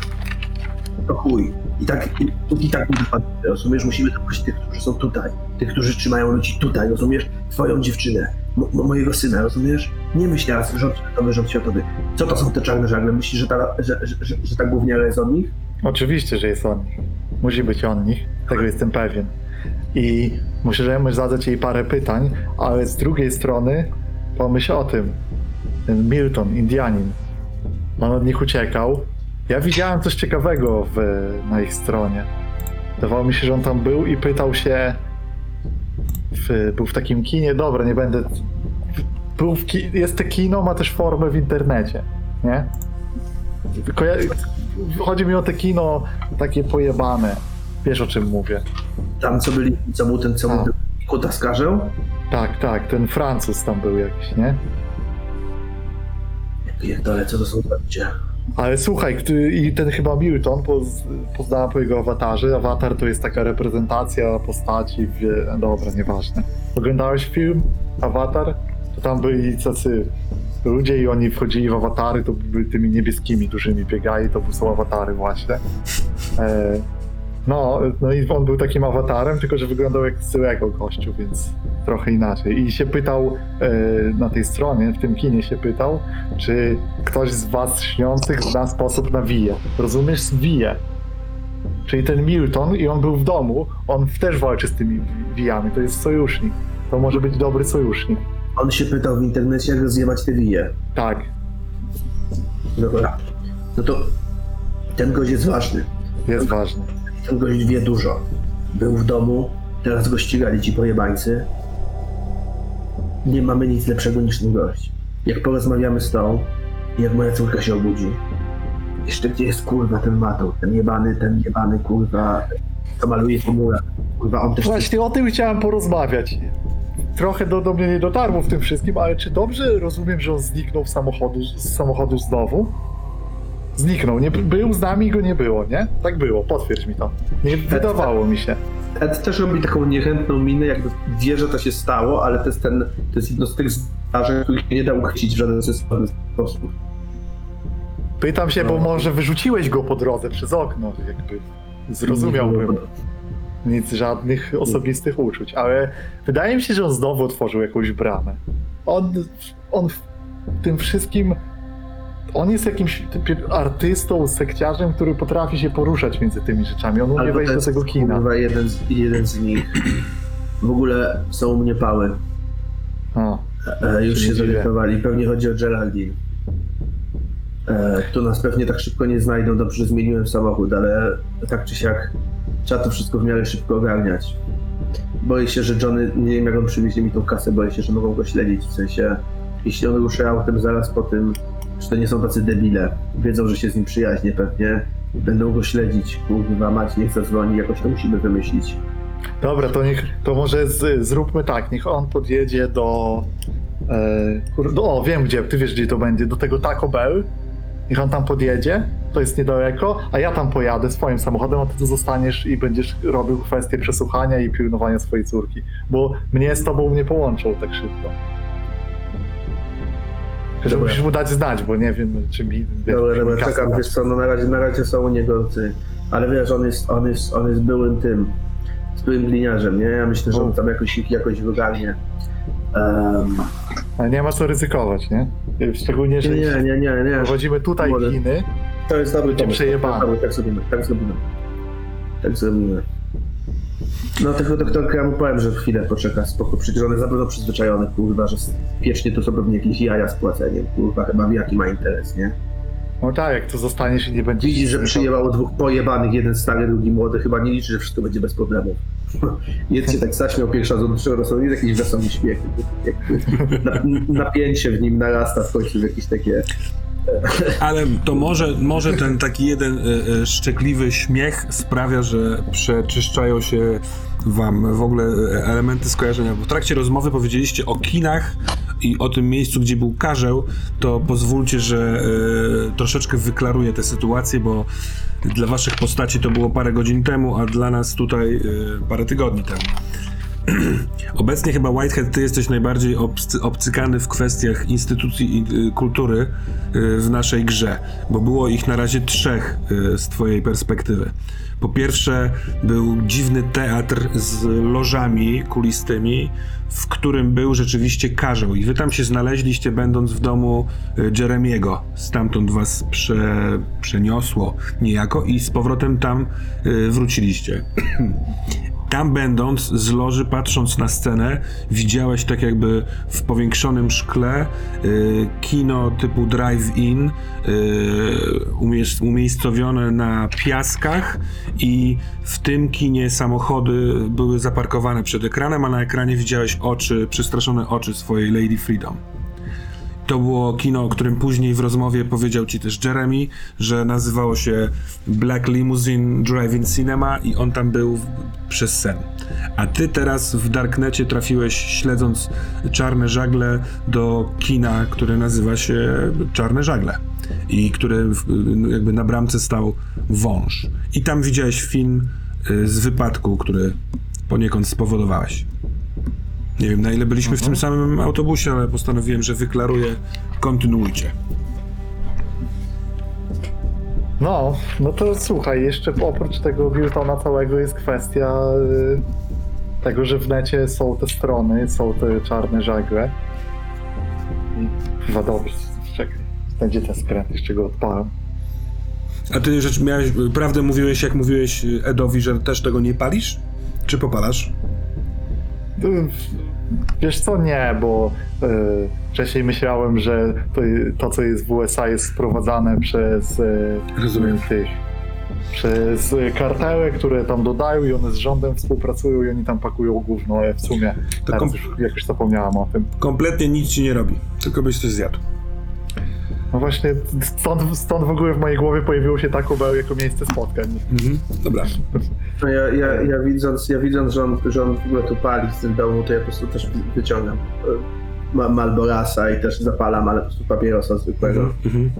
To chuj. I tak, i, i tak nie wypadnie, rozumiesz? Musimy dopaść tych, którzy są tutaj. Tych, którzy trzymają ludzi tutaj, rozumiesz? Twoją dziewczynę, mo, mo, mojego syna, rozumiesz? Nie myśl teraz rząd światowy, rząd światowy. Co to są te czarne żagle? Myślisz, że ta, że, że, że, że ta gówniara jest od nich? Oczywiście, że jest on. Musi być on nich. Tego jestem pewien. I możemy zadać jej parę pytań, ale z drugiej strony pomyśl o tym. Ten Milton, Indianin, on od nich uciekał. Ja widziałem coś ciekawego w, na ich stronie. Wydawało mi się, że on tam był i pytał się. W, był w takim kinie, dobra, nie będę. Był w ki, jest te kino, ma też formę w internecie, nie? Koja- chodzi mi o te kino takie pojebane. Wiesz o czym mówię. Tam co byli, co był ten, co A. był kutaskarzeł? Tak, tak, ten Francuz tam był jakiś, nie? Pierdolę, co to są ludzie? Ale słuchaj, i ten chyba Milton, poz, poznałem po jego awatarze. Awatar to jest taka reprezentacja postaci, w, dobra, nieważne. Oglądałeś film Awatar? To tam byli tacy ludzie i oni wchodzili w awatary, to byli tymi niebieskimi, dużymi biegali, to są awatary właśnie. E, no, no i on był takim awatarem, tylko że wyglądał jak złego gościu, więc trochę inaczej. I się pytał e, na tej stronie, w tym kinie się pytał, czy ktoś z was śniących zna sposób na wije. Rozumiesz? Wije. Czyli ten Milton i on był w domu, on też walczy z tymi wijami, to jest sojusznik. To może być dobry sojusznik. On się pytał w internecie, jak rozjebać te wije. Tak, Dobra. No to ten gość jest ważny. jest ważny. Ten gość wie dużo. Był w domu, teraz go ścigali ci pojebańcy. Nie mamy nic lepszego niż ten gość. Jak porozmawiamy z tą, jak moja córka się obudzi. Jeszcze gdzie jest kurwa ten matą, ten jebany, ten jebany kurwa, co maluje po. Kurwa, on też... Właśnie o tym chciałem porozmawiać. Trochę do, do mnie nie dotarło w tym wszystkim, ale czy dobrze rozumiem, że on zniknął w samochodu, z samochodu znowu? Zniknął, nie, był z nami go nie było, nie? Tak było, potwierdź mi to. Nie wydawało mi się. Ed też robi taką niechętną minę, jakby wie, że to się stało, ale to jest ten, to jest jedno z tych zdarzeń, których nie da uchwycić w żaden sposób. Pytam się, bo może wyrzuciłeś go po drodze przez okno, jakby zrozumiałbym. Nic, żadnych osobistych uczuć, ale wydaje mi się, że on znowu otworzył jakąś bramę. On, on w tym wszystkim. On jest jakimś artystą, sekciarzem, który potrafi się poruszać między tymi rzeczami. On umie wejść do tego kina. Kurwa, jeden, z, jeden z nich. W ogóle są u mnie pały. O, E, już Się zorientowali. Pewnie chodzi o Geraldine. E, tu nas pewnie tak szybko nie znajdą. Dobrze, że zmieniłem samochód, ale tak czy siak trzeba to wszystko w miarę szybko ogarniać. Boję się, że Johnny, nie wiem jak on przywiezie mi tą kasę, boję się, że mogą go śledzić. W sensie, jeśli on ruszy autem zaraz po tym, że to nie są tacy debile. Wiedzą, że się z nim przyjaźnie pewnie. Będą go śledzić. Kurwa mać, niech zadzwoni, jakoś to musimy wymyślić. Dobra, to niech, to może z, zróbmy tak, niech on podjedzie do, e, kur, do, o wiem gdzie, ty wiesz gdzie to będzie, do tego Taco Bell, niech on tam podjedzie, to jest niedaleko, a ja tam pojadę swoim samochodem, a ty tu zostaniesz i będziesz robił kwestię przesłuchania i pilnowania swojej córki, bo mnie z tobą nie połączą tak szybko. Że Dobra. musisz mu dać znać, bo nie wiem, czy mi... Dobra, dobra, czekam, wiesz co, no na razie, na razie są u niego ty. Ale wiesz, on jest, on jest, on jest byłym tym, z byłym gliniarzem, nie? Ja myślę, że on tam jakoś jakoś wygarnie. Um, Ale nie ma co ryzykować, nie? Szczególnie, nie, że nie, nie, nie, nie. prowadzimy tutaj Młody. winy, To jest dobry Będzie pomysł. przejebane. Dobra, tak zrobimy, tak zrobimy. Tak zrobimy. No tylko doktorka ja mu powiem, że chwilę poczeka, spoko. Przecież on jest za pewno przyzwyczajony, kurwa, że piecznie to są pewnie jakieś jaja z płaceniem, kurwa, chyba jaki ma interes, nie? No tak, jak tu zostaniesz i nie będziesz... Widzi, że przyjebało dwóch pojebanych, jeden stary, drugi młody, chyba nie liczy, że wszystko będzie bez problemów. Jeden się tak zaśmiał pierwsza do drugiego rozsądku, jest jakiś wesoły śmiech. Napięcie w nim narasta w końcu w jakieś takie... Ale to może, może ten taki jeden e, e, szczekliwy śmiech sprawia, że przeczyszczają się wam w ogóle e, elementy skojarzenia. Bo w trakcie rozmowy powiedzieliście o kinach i o tym miejscu, gdzie był karzeł, to pozwólcie, że troszeczkę wyklaruję tę sytuację, bo dla waszych postaci to było parę godzin temu, a dla nas tutaj parę tygodni temu. Obecnie chyba Whitehead, ty jesteś najbardziej obcy, obcykany w kwestiach instytucji i y, kultury y, w naszej grze, bo było ich na razie trzech y, z twojej perspektywy. Po pierwsze był dziwny teatr z lożami kulistymi, w którym był rzeczywiście karzeł i wy tam się znaleźliście będąc w domu Jeremiego. Stamtąd was prze, przeniosło niejako i z powrotem tam wróciliście. tam będąc z loży, patrząc na scenę, widziałeś tak jakby w powiększonym szkle y, kino typu drive-in y, umiejscowione na piaskach i w tym kinie samochody były zaparkowane przed ekranem, a na ekranie widziałeś oczy, przestraszone oczy swojej Lady Freedom. To było kino, o którym później w rozmowie powiedział ci też Jeremy, że nazywało się Black Limousine Drive-In Cinema i on tam był przez sen. A ty teraz w Darknecie trafiłeś, śledząc Czarne Żagle, do kina, które nazywa się Czarne Żagle i które w- jakby na bramce stał wąż. I tam widziałeś film y, z wypadku, który poniekąd spowodowałeś. Nie wiem, na ile byliśmy w tym samym autobusie, ale postanowiłem, że wyklaruję. Kontynuujcie. No, no to słuchaj, jeszcze oprócz tego Wiltona całego jest kwestia y, tego, że w necie są te strony, są te czarne żagle. I chyba dobrze, czekaj, będzie ten skręt, jeszcze go odpalam. A ty rzecz miałeś, prawdę mówiłeś, jak mówiłeś Edowi, że też tego nie palisz? Czy popalasz? Y, Wiesz co, nie, bo y, wcześniej myślałem, że to, to, co jest w USA jest sprowadzane przez y, Rozumiem. tych przez y, kartele, które tam dodają i one z rządem współpracują i oni tam pakują gówno, ale w sumie To kom- już jakoś zapomniałem o tym. Kompletnie nic ci nie robi, tylko byś coś zjadł. No właśnie, stąd, stąd w ogóle w mojej głowie pojawiło się Taco Bell jako miejsce spotkań. Mhm. Dobra. No ja, ja, ja, widząc, ja widząc, że on, że on w ogóle tu pali z tym domu, to ja po prostu też wyciągam e, ma- Malborasa i też zapalam, ale po prostu papierosa zwykłego. Mhm.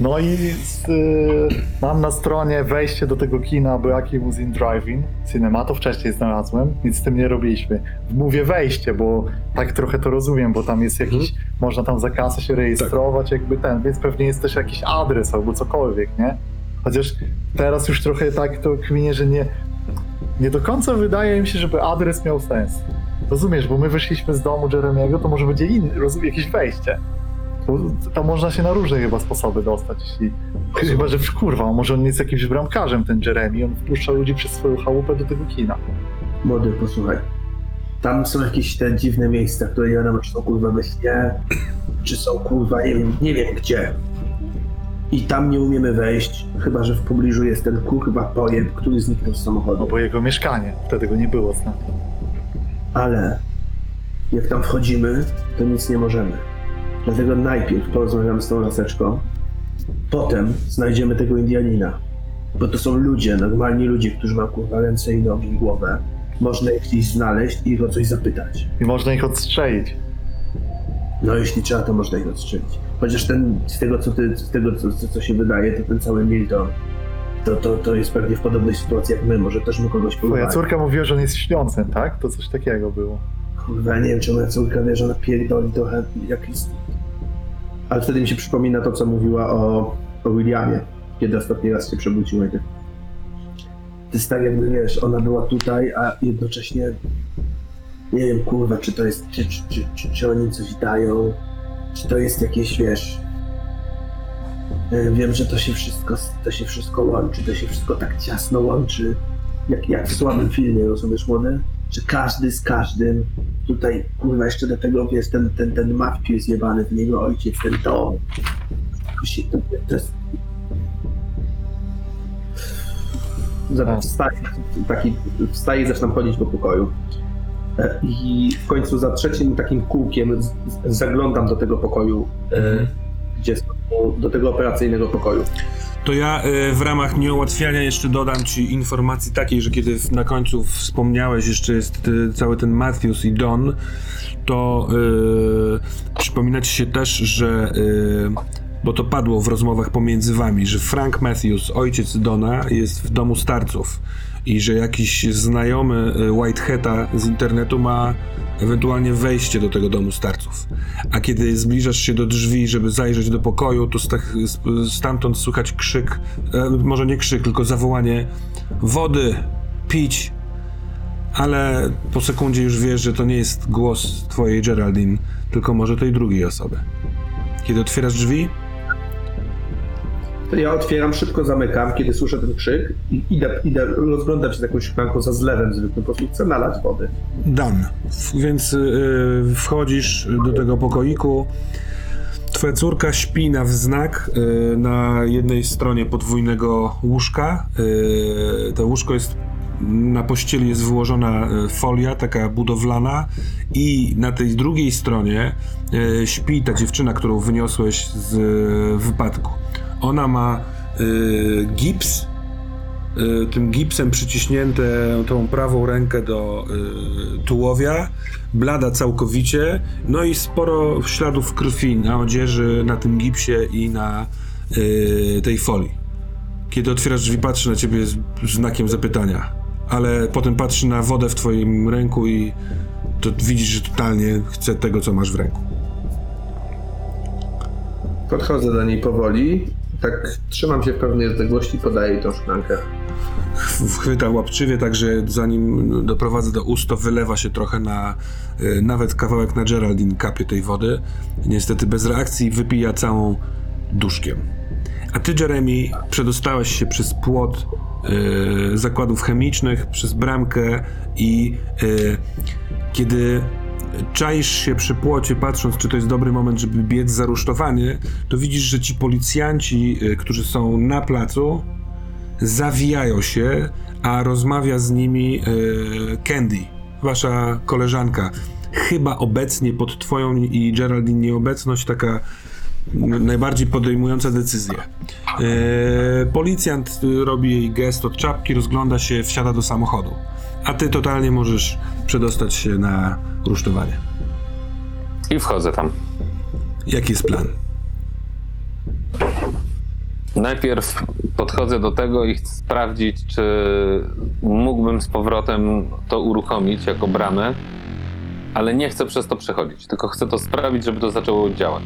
No i z, y, mam na stronie wejście do tego kina Black Limousine Driving Cinema, to wcześniej znalazłem, nic z tym nie robiliśmy. Mówię wejście, bo tak trochę to rozumiem, bo tam jest jakiś, można tam za kasę się rejestrować, jakby ten, więc pewnie jest też jakiś adres albo cokolwiek, nie? Chociaż teraz już trochę tak to kminie, że nie, nie do końca wydaje mi się, żeby adres miał sens. Rozumiesz, bo my wyszliśmy z domu Jeremiego, to może będzie inny, jakieś wejście. Tam można się na różne chyba sposoby dostać, jeśli... Chyba, że kurwa, może on jest jakimś bramkarzem, ten Jeremy, on wpuszcza ludzi przez swoją chałupę do tego kina. Młody, posłuchaj. Tam są jakieś te dziwne miejsca, które nie wiadomo, czy są kurwa we śnie, czy są kurwa, nie wiem, nie wiem gdzie. I tam nie umiemy wejść, chyba że w pobliżu jest ten kurwa pojeb, który zniknął z samochodu. No bo jego mieszkanie, wtedy go nie było z nami. Ale jak tam wchodzimy, to nic nie możemy. Dlatego najpierw porozmawiamy z tą laseczką, potem znajdziemy tego Indianina. Bo to są ludzie, normalni ludzie, którzy mają kurwa ręce i nogi i głowę. Można ich gdzieś znaleźć i ich o coś zapytać. I można ich odstrzelić. No jeśli trzeba, to można ich odstrzelić. Chociaż ten, z tego co, ty, z tego, co, co, się wydaje, to ten cały Milton, to, to, to jest pewnie w podobnej sytuacji jak my, może też mu kogoś Twoja próbować. córka mówiła, że on jest śniącym, tak? To coś takiego było. Kurwa, nie wiem, czy moja córka wie, że ona pierdoli trochę jak jest. Ale wtedy mi się przypomina to, co mówiła o, o Williamie, kiedy ostatni raz się tak. To jest tak jakby, wiesz, ona była tutaj, a jednocześnie nie wiem, kurwa, czy to jest, czy, czy, czy, czy, czy oni coś dają, czy to jest jakieś, wiesz, e, wiem, że to się wszystko, to się wszystko łączy, to się wszystko tak ciasno łączy, jak, jak w słabym filmie, rozumiesz, młody? Że każdy z każdym, tutaj, kurwa, jeszcze do tego, wiesz, ten, ten, ten Matthew jest jebany, ten jego ojciec, ten. To, się, to, to jest... Zobacz, wstaję, taki, wstaję i zaczynam chodzić po pokoju. E, I w końcu za trzecim takim kółkiem zaglądam do tego pokoju, e, do tego operacyjnego pokoju. To ja y, w ramach nieułatwiania jeszcze dodam ci informacji takiej, że kiedy na końcu wspomniałeś, jeszcze jest y, cały ten Matthews i Don, to y, ci się też, że y, bo to padło w rozmowach pomiędzy wami, że Frank Matthews, ojciec Dona, jest w domu starców i że jakiś znajomy y, Whiteheada z internetu ma ewentualnie wejście do tego domu starców. A kiedy zbliżasz się do drzwi, żeby zajrzeć do pokoju, to sta- stamtąd słychać krzyk, e, może nie krzyk, tylko zawołanie wody, pić. Ale po sekundzie już wiesz, że to nie jest głos twojej Geraldine, tylko może tej drugiej osoby. Kiedy otwierasz drzwi, ja otwieram, szybko zamykam, kiedy słyszę ten krzyk i idę, idę rozglądam się za jakąś szklanką za zlewem zwykłym, po prostu chcę nalać wody. Dan. Więc y, wchodzisz do tego pokoiku. Twoja córka śpi na wznak y, na jednej stronie podwójnego łóżka. Y, to łóżko jest na pościeli jest wyłożona y, folia, taka budowlana i na tej drugiej stronie y, śpi ta dziewczyna, którą wyniosłeś z wypadku. Ona ma y, gips, y, tym gipsem przyciśnięte tą prawą rękę do y, tułowia, blada całkowicie, no i sporo śladów krwi na odzieży, na tym gipsie i na y, tej folii. Kiedy otwierasz drzwi, patrzy na ciebie z znakiem zapytania, ale potem patrzy na wodę w twoim ręku i to widzisz, że totalnie chce tego, co masz w ręku. Podchodzę do niej powoli, tak trzymam się w pewnej odległości, podaję jej tą szklankę. Ch- chwyta łapczywie, także zanim doprowadzę do ust, to wylewa się trochę na y, nawet kawałek na Geraldine kapie tej wody. Niestety bez reakcji wypija całą duszkiem. A ty, Jeremy, przedostałeś się przez płot y, zakładów chemicznych, przez bramkę i y, kiedy czaisz się przy płocie, patrząc, czy to jest dobry moment, żeby biec za rusztowanie, to widzisz, że ci policjanci, y, którzy są na placu, zawijają się, a rozmawia z nimi e, Candy, wasza koleżanka. Chyba obecnie pod twoją i Geraldine nieobecność taka najbardziej podejmująca decyzję. E, policjant robi jej gest od czapki, rozgląda się, wsiada do samochodu. A ty totalnie możesz przedostać się na rusztowanie. I wchodzę tam. Jaki jest plan? Najpierw podchodzę do tego i chcę sprawdzić, czy mógłbym z powrotem to uruchomić jako bramę, ale nie chcę przez to przechodzić, tylko chcę to sprawić, żeby to zaczęło działać.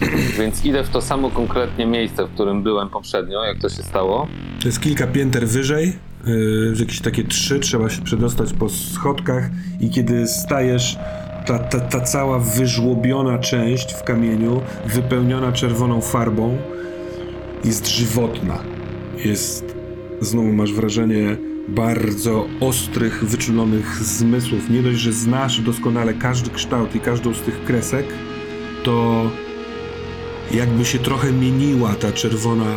Więc idę w to samo konkretnie miejsce, w którym byłem poprzednio, jak to się stało. To jest kilka pięter wyżej, yy, jakieś takie trzy, trzeba się przedostać po schodkach i kiedy stajesz, ta, ta, ta cała wyżłobiona część w kamieniu, wypełniona czerwoną farbą, jest żywotna. Jest, znowu masz wrażenie bardzo ostrych, wyczulonych zmysłów. Nie dość, że znasz doskonale każdy kształt i każdą z tych kresek, to jakby się trochę mieniła ta czerwona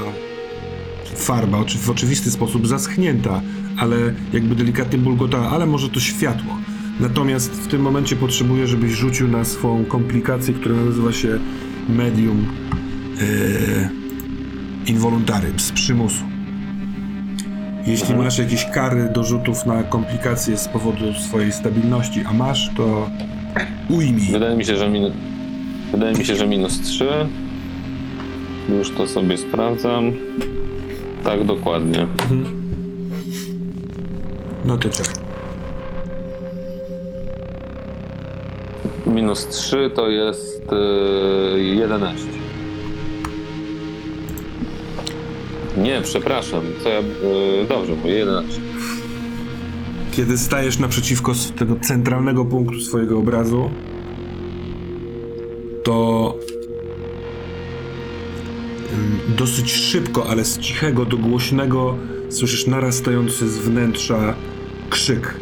farba, oczy- w oczywisty sposób zaschnięta, ale jakby delikatnie bulgotała, ale może to światło. Natomiast w tym momencie potrzebuję, żebyś rzucił na swą komplikację, która nazywa się medium e, involuntary, z przymusu. Jeśli masz jakieś kary do rzutów na komplikacje z powodu swojej stabilności, a masz, to ujmij. Wydaje mi się, że, min... Wydaje mi się, że minus 3. Już to sobie sprawdzam. Tak, dokładnie. No to czekaj. Minus 3 to jest yy, 11. Nie, przepraszam. Co ja. Yy, dobrze, mówię 11. Kiedy stajesz naprzeciwko s- tego centralnego punktu swojego obrazu, to dosyć szybko, ale z cichego do głośnego słyszysz narastający z wnętrza krzyk.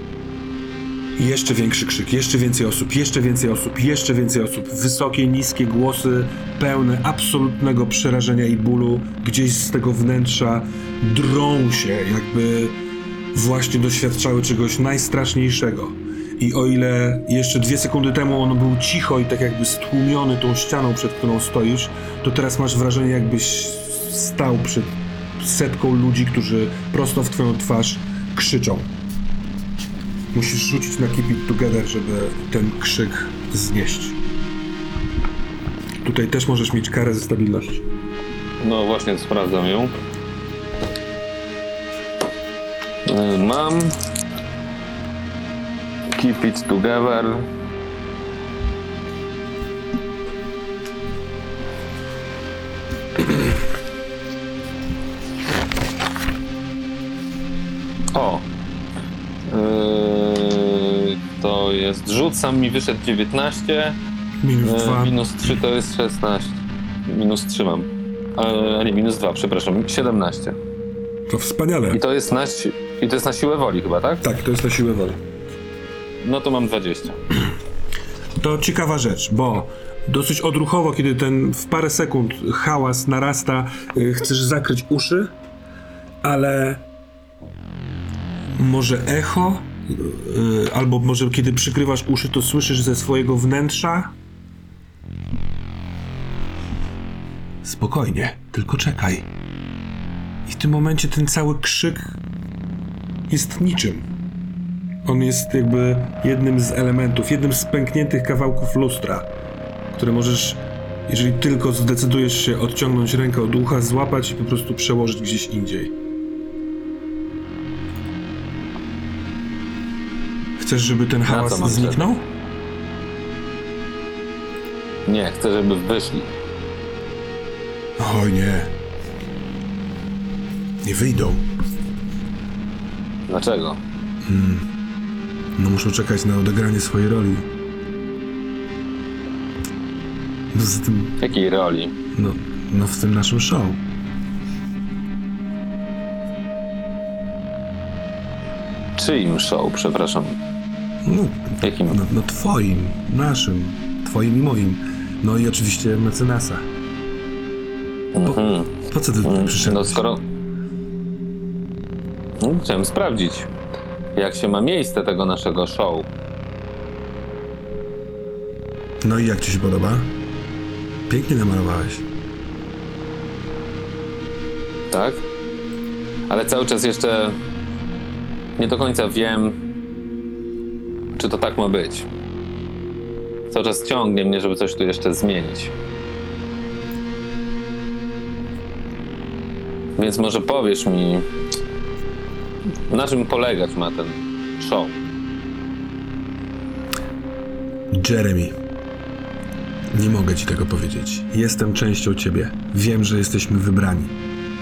Jeszcze większy krzyk, jeszcze więcej osób, jeszcze więcej osób, jeszcze więcej osób. Wysokie, niskie głosy, pełne absolutnego przerażenia i bólu, gdzieś z tego wnętrza drą się, jakby właśnie doświadczały czegoś najstraszniejszego. I o ile jeszcze dwie sekundy temu on był cicho i tak jakby stłumiony tą ścianą, przed którą stoisz, to teraz masz wrażenie, jakbyś stał przed setką ludzi, którzy prosto w twoją twarz krzyczą. Musisz rzucić na Keep It Together, żeby ten krzyk znieść. Tutaj też możesz mieć karę ze stabilności. No właśnie, sprawdzam ją. Yy, Mam. Keep it together. Jest. Rzucam mi wyszedł 19. Minus Yy, dwa. minus 3 to jest 16. Minus 3 mam. E, nie, minus 2, przepraszam, 17. To wspaniale. I to jest na, si- i to jest na siłę woli chyba, tak? Tak, to jest na siłę woli. No to mam 20. To ciekawa rzecz, bo dosyć odruchowo, kiedy ten w parę sekund hałas narasta, y, chcesz zakryć uszy, ale może echo, albo może kiedy przykrywasz uszy, to słyszysz ze swojego wnętrza. Spokojnie, tylko czekaj. I w tym momencie ten cały krzyk jest niczym. On jest jakby jednym z elementów, jednym z pękniętych kawałków lustra, które możesz, jeżeli tylko zdecydujesz się odciągnąć rękę od ucha, złapać i po prostu przełożyć gdzieś indziej. Chcesz, żeby ten hałas mam zniknął? Nie, chcę, żeby wyszli. Oj nie. Nie wyjdą. Dlaczego? No muszą czekać na odegranie swojej roli. Poza tym, Jakiej roli? no, no w tym naszym show. Czyim show, przepraszam? No, Jakim? no, no twoim, naszym, twoim i moim. No i oczywiście mecenasa. Mhm. Po co ty tutaj No przyszedłeś? skoro... No, chciałem sprawdzić, jak się ma miejsce tego naszego show. No i jak ci się podoba? Pięknie namalowałeś. Tak? Ale cały czas jeszcze nie do końca wiem, to tak ma być. Cały czas ciągnie mnie, żeby coś tu jeszcze zmienić. Więc może powiesz mi, na czym polegać ma ten show? Jeremy. Nie mogę ci tego powiedzieć. Jestem częścią ciebie. Wiem, że jesteśmy wybrani.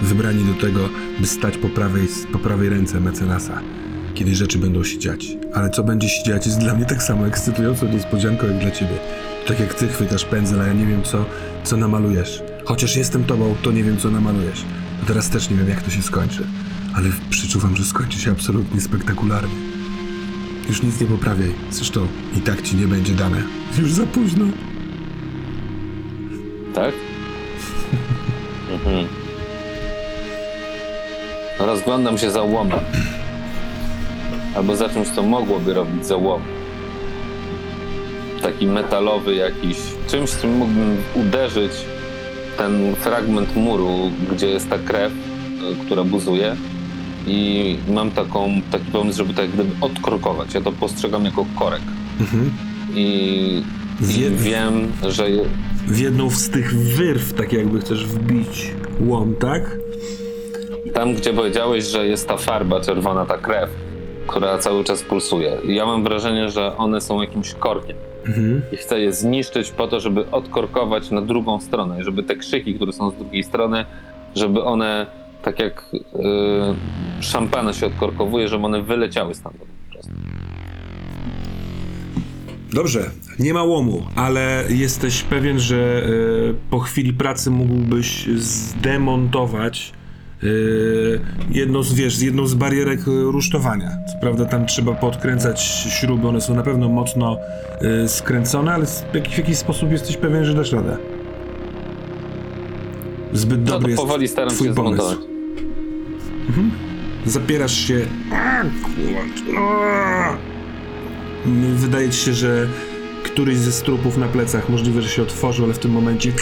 Wybrani do tego, by stać po prawej, po prawej ręce mecenasa, kiedy rzeczy będą się dziać. Ale co będzie się dziać jest dla mnie tak samo ekscytującą niespodzianką jak dla ciebie. Tak jak ty chwytasz pędzel, a ja nie wiem co, co namalujesz. Chociaż jestem tobą, to nie wiem co namalujesz. To teraz też nie wiem jak to się skończy. Ale przeczuwam, że skończy się absolutnie spektakularnie. Już nic nie poprawiaj. Zresztą i tak ci nie będzie dane. Już za późno. Tak? mhm. Rozglądam się za łomem. Albo za czymś, co mogłoby robić za łom. Taki metalowy jakiś. Czymś, czym mógłbym uderzyć ten fragment muru, gdzie jest ta krew, y, która buzuje. I mam taką, taki pomysł, żeby to jak gdyby odkorkować. Ja to postrzegam jako korek. Mhm. I, i Wiem. wiem, że W jedną z tych wyrw, tak jakby chcesz wbić łom, tak? Tam, gdzie powiedziałeś, że jest ta farba czerwona, ta krew, która cały czas pulsuje. Ja mam wrażenie, że one są jakimś korkiem. Mhm. I chcę je zniszczyć po to, żeby odkorkować na drugą stronę. I żeby te krzyki, które są z drugiej strony, żeby one, tak jak yy, szampana się odkorkowuje, żeby one wyleciały stamtąd po prostu. Dobrze, nie ma łomu, ale jesteś pewien, że e, po chwili pracy mógłbyś zdemontować jedną z, wiesz, jedną z barierek e, rusztowania. Co prawda tam trzeba podkręcać śruby, one są na pewno mocno e, skręcone, ale w jakiś, sposób jesteś pewien, że dasz radę. Zbyt No dobry jest powoli staram twój się pomysł. zmontować. Zapierasz się. Wydaje ci się, że któryś ze strupów na plecach możliwe, że się otworzył, ale w tym momencie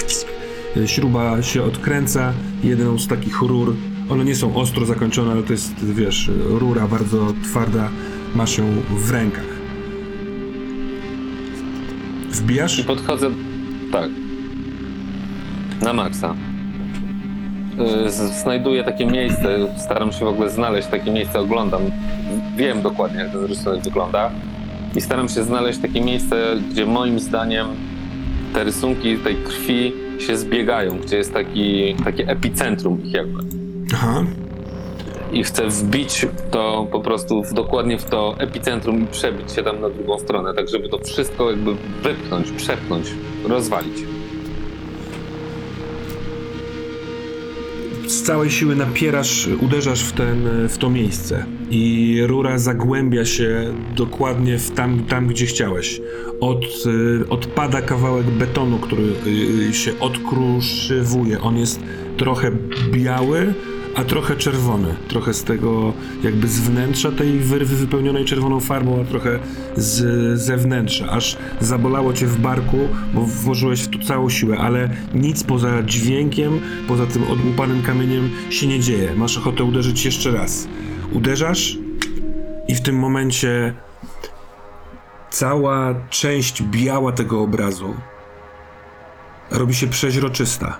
śruba się odkręca. Jedną z takich rur, one nie są ostro zakończone, ale to jest, wiesz, rura bardzo twarda, masz ją w rękach. Wbijasz? I podchodzę, tak, na maksa. Y, Znajduję takie miejsce, staram się w ogóle znaleźć takie miejsce, oglądam, wiem dokładnie jak ten rysunek wygląda i staram się znaleźć takie miejsce, gdzie moim zdaniem te rysunki tej krwi się zbiegają, gdzie jest taki, takie epicentrum ich jakby. Aha. I chcę wbić to po prostu w, dokładnie w to epicentrum i przebić się tam na drugą stronę, tak żeby to wszystko jakby wypchnąć, przepchnąć, rozwalić. Całej siły napierasz, uderzasz w, ten, w to miejsce i rura zagłębia się dokładnie w tam, tam gdzie chciałeś. Od, y, odpada kawałek betonu, który y, się odkruszywuje. On jest trochę biały, a trochę czerwony. Trochę z tego jakby z wnętrza tej wyrwy wypełnionej czerwoną farbą, a trochę z zewnętrza. Aż zabolało cię w barku, bo włożyłeś w to całą siłę, ale nic poza dźwiękiem, poza tym odłupanym kamieniem się nie dzieje. Masz ochotę uderzyć jeszcze raz. Uderzasz i w tym momencie cała część biała tego obrazu robi się przeźroczysta.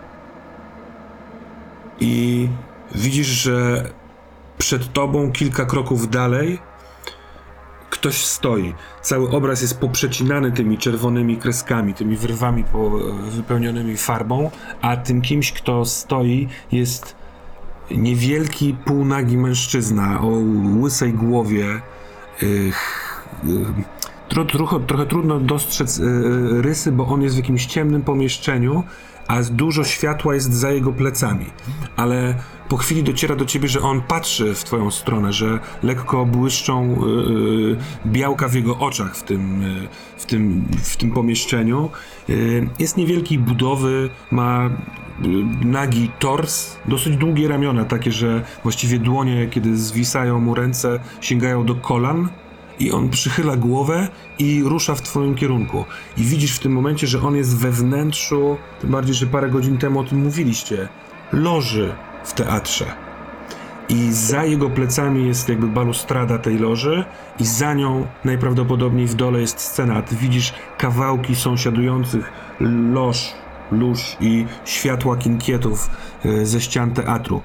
I widzisz, że przed tobą kilka kroków dalej ktoś stoi. Cały obraz jest poprzecinany tymi czerwonymi kreskami, tymi wyrwami po, wypełnionymi farbą, a tym kimś, kto stoi, jest niewielki, półnagi mężczyzna o łysej głowie. Yy, Tro, trochę, trochę trudno dostrzec rysy, bo on jest w jakimś ciemnym pomieszczeniu, a dużo światła jest za jego plecami. Ale po chwili dociera do ciebie, że on patrzy w twoją stronę, że lekko błyszczą y, y, białka w jego oczach w tym, y, w tym, w tym pomieszczeniu. Y, jest niewielkiej budowy, ma y, nagi tors, dosyć długie ramiona, takie, że właściwie dłonie, kiedy zwisają mu ręce, sięgają do kolan i on przychyla głowę i rusza w twoim kierunku. I widzisz w tym momencie, że on jest we wnętrzu, tym bardziej, że parę godzin temu o tym mówiliście, loży w teatrze. I za jego plecami jest jakby balustrada tej loży i za nią najprawdopodobniej w dole jest scena. Ty widzisz kawałki sąsiadujących loż, lóż i światła kinkietów e, ze ścian teatru.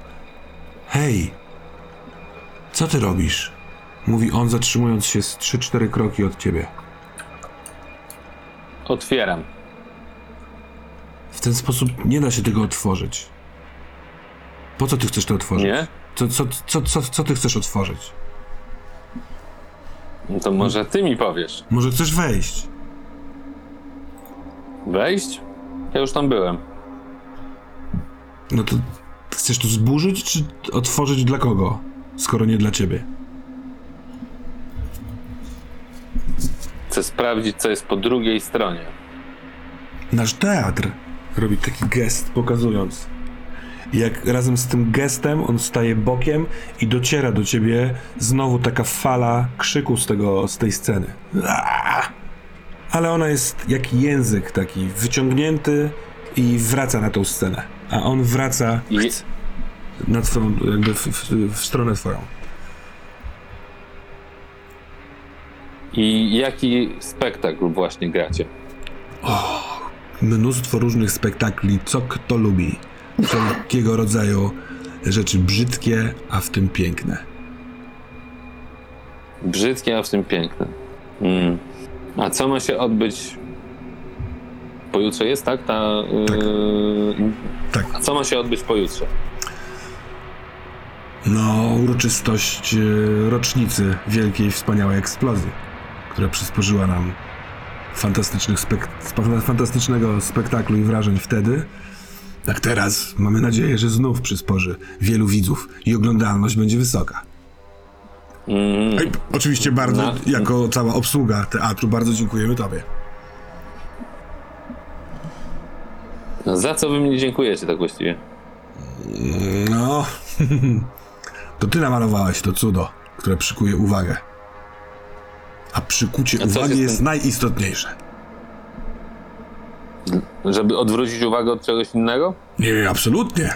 Hej, co ty robisz? Mówi on, zatrzymując się z 3-4 kroki od ciebie. Otwieram. W ten sposób nie da się tego otworzyć. Po co ty chcesz to otworzyć? Nie? Co, co, co, co, co ty chcesz otworzyć? No to może ty mi powiesz. Może chcesz wejść? Wejść? Ja już tam byłem. No to chcesz to zburzyć, czy otworzyć dla kogo? Skoro nie dla ciebie. Chcę sprawdzić, co jest po drugiej stronie. Nasz teatr robi taki gest, pokazując. Jak razem z tym gestem on staje bokiem i dociera do ciebie znowu taka fala krzyku z, tego, z tej sceny. Aaaa! Ale ona jest jak język taki wyciągnięty i wraca na tą scenę. A on wraca I, na twoją, jakby w, w, w stronę twoją. I jaki spektakl właśnie gracie? Mnóstwo różnych spektakli, co kto lubi. Wszelkiego rodzaju rzeczy brzydkie, a w tym piękne. Brzydkie, a w tym piękne. Mm. A co ma się odbyć? Pojutrze jest, tak? Ta, Yy... Tak. A co ma się odbyć pojutrze? No, uroczystość e, rocznicy wielkiej, wspaniałej eksplozji, która przysporzyła nam fantastycznych spek- fantastycznego spektaklu i wrażeń wtedy. Tak teraz mamy nadzieję, że znów przysporzy wielu widzów i oglądalność będzie wysoka. Mm. I oczywiście bardzo, No. jako cała obsługa teatru, bardzo dziękujemy Tobie. No, za co wy mnie dziękujecie tak właściwie? No, to Ty namalowałeś to cudo, które przykuje uwagę. A przykucie A uwagi jest najistotniejsze. Żeby odwrócić uwagę od czegoś innego? Nie, absolutnie.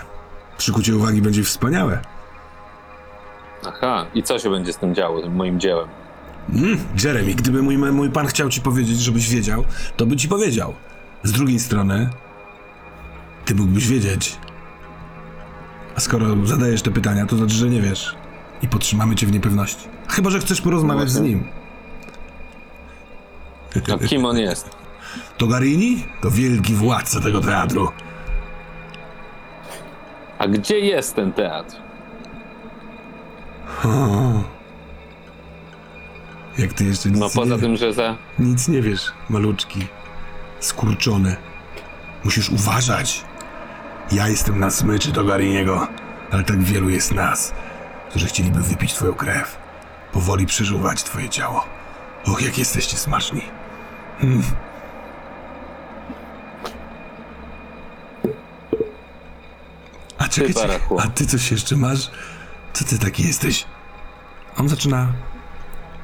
Przykucie uwagi będzie wspaniałe. Aha, i co się będzie z tym działo, tym moim dziełem? Mm, Jeremy, gdyby mój, mój pan chciał ci powiedzieć, żebyś wiedział, to by ci powiedział. Z drugiej strony, ty mógłbyś wiedzieć. A skoro zadajesz te pytania, to znaczy, że nie wiesz. I podtrzymamy cię w niepewności. Chyba, że chcesz porozmawiać z nim. A kim on jest? To Garini? To wielki władca tego teatru. A gdzie jest ten teatr? O. Jak ty jeszcze nic No poza nie, tym, że za... nic nie wiesz, maluczki. Skurczony. Musisz uważać. Ja jestem na smyczy do Gariniego. ale tak wielu jest nas, którzy chcieliby wypić twoją krew, powoli przeżuwać twoje ciało. Och, jak jesteście smaczni. Mm. A czekaj, czekaj, a ty coś jeszcze masz? Co ty taki jesteś? On zaczyna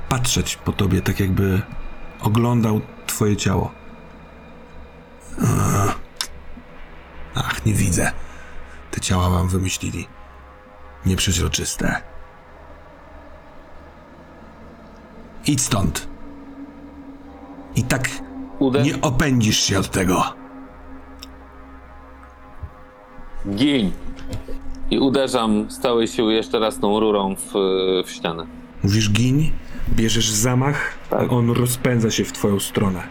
patrzeć po tobie, tak jakby oglądał twoje ciało. Ach, nie widzę. Te ciała wam wymyślili. Nieprzeźroczyste. Idź stąd. I tak Ude... nie opędzisz się od tego. Gin! I uderzam z całej siły jeszcze raz tą rurą w, w ścianę. Mówisz gin, bierzesz zamach, a on rozpędza się w twoją stronę.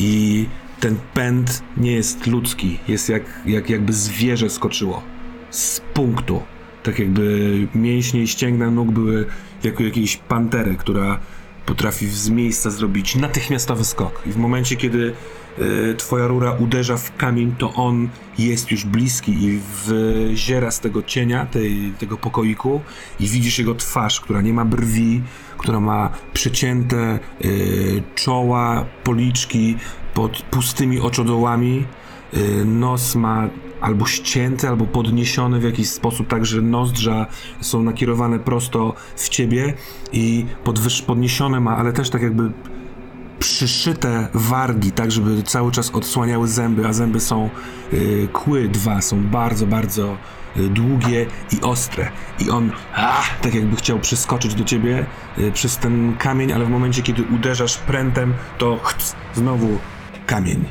I ten pęd nie jest ludzki, jest jak, jak jakby zwierzę skoczyło z punktu. Tak jakby mięśnie i ścięgna nóg były jak u jakiejś pantery, która potrafi z miejsca zrobić natychmiastowy skok. I w momencie, kiedy y, twoja rura uderza w kamień, to on jest już bliski i wyziera z tego cienia, tej, tego pokoiku i widzisz jego twarz, która nie ma brwi, która ma przecięte y, czoła, policzki pod pustymi oczodołami. Y, nos ma albo ścięty, albo podniesiony w jakiś sposób, tak że nozdrza są nakierowane prosto w ciebie i podwyż, podniesione ma, ale też tak jakby przyszyte wargi, tak żeby cały czas odsłaniały zęby, a zęby są y, kły dwa, są bardzo, bardzo y, długie i ostre. I on tak jakby chciał przeskoczyć do ciebie y, przez ten kamień, ale w momencie, kiedy uderzasz prętem, to chc, znowu kamień.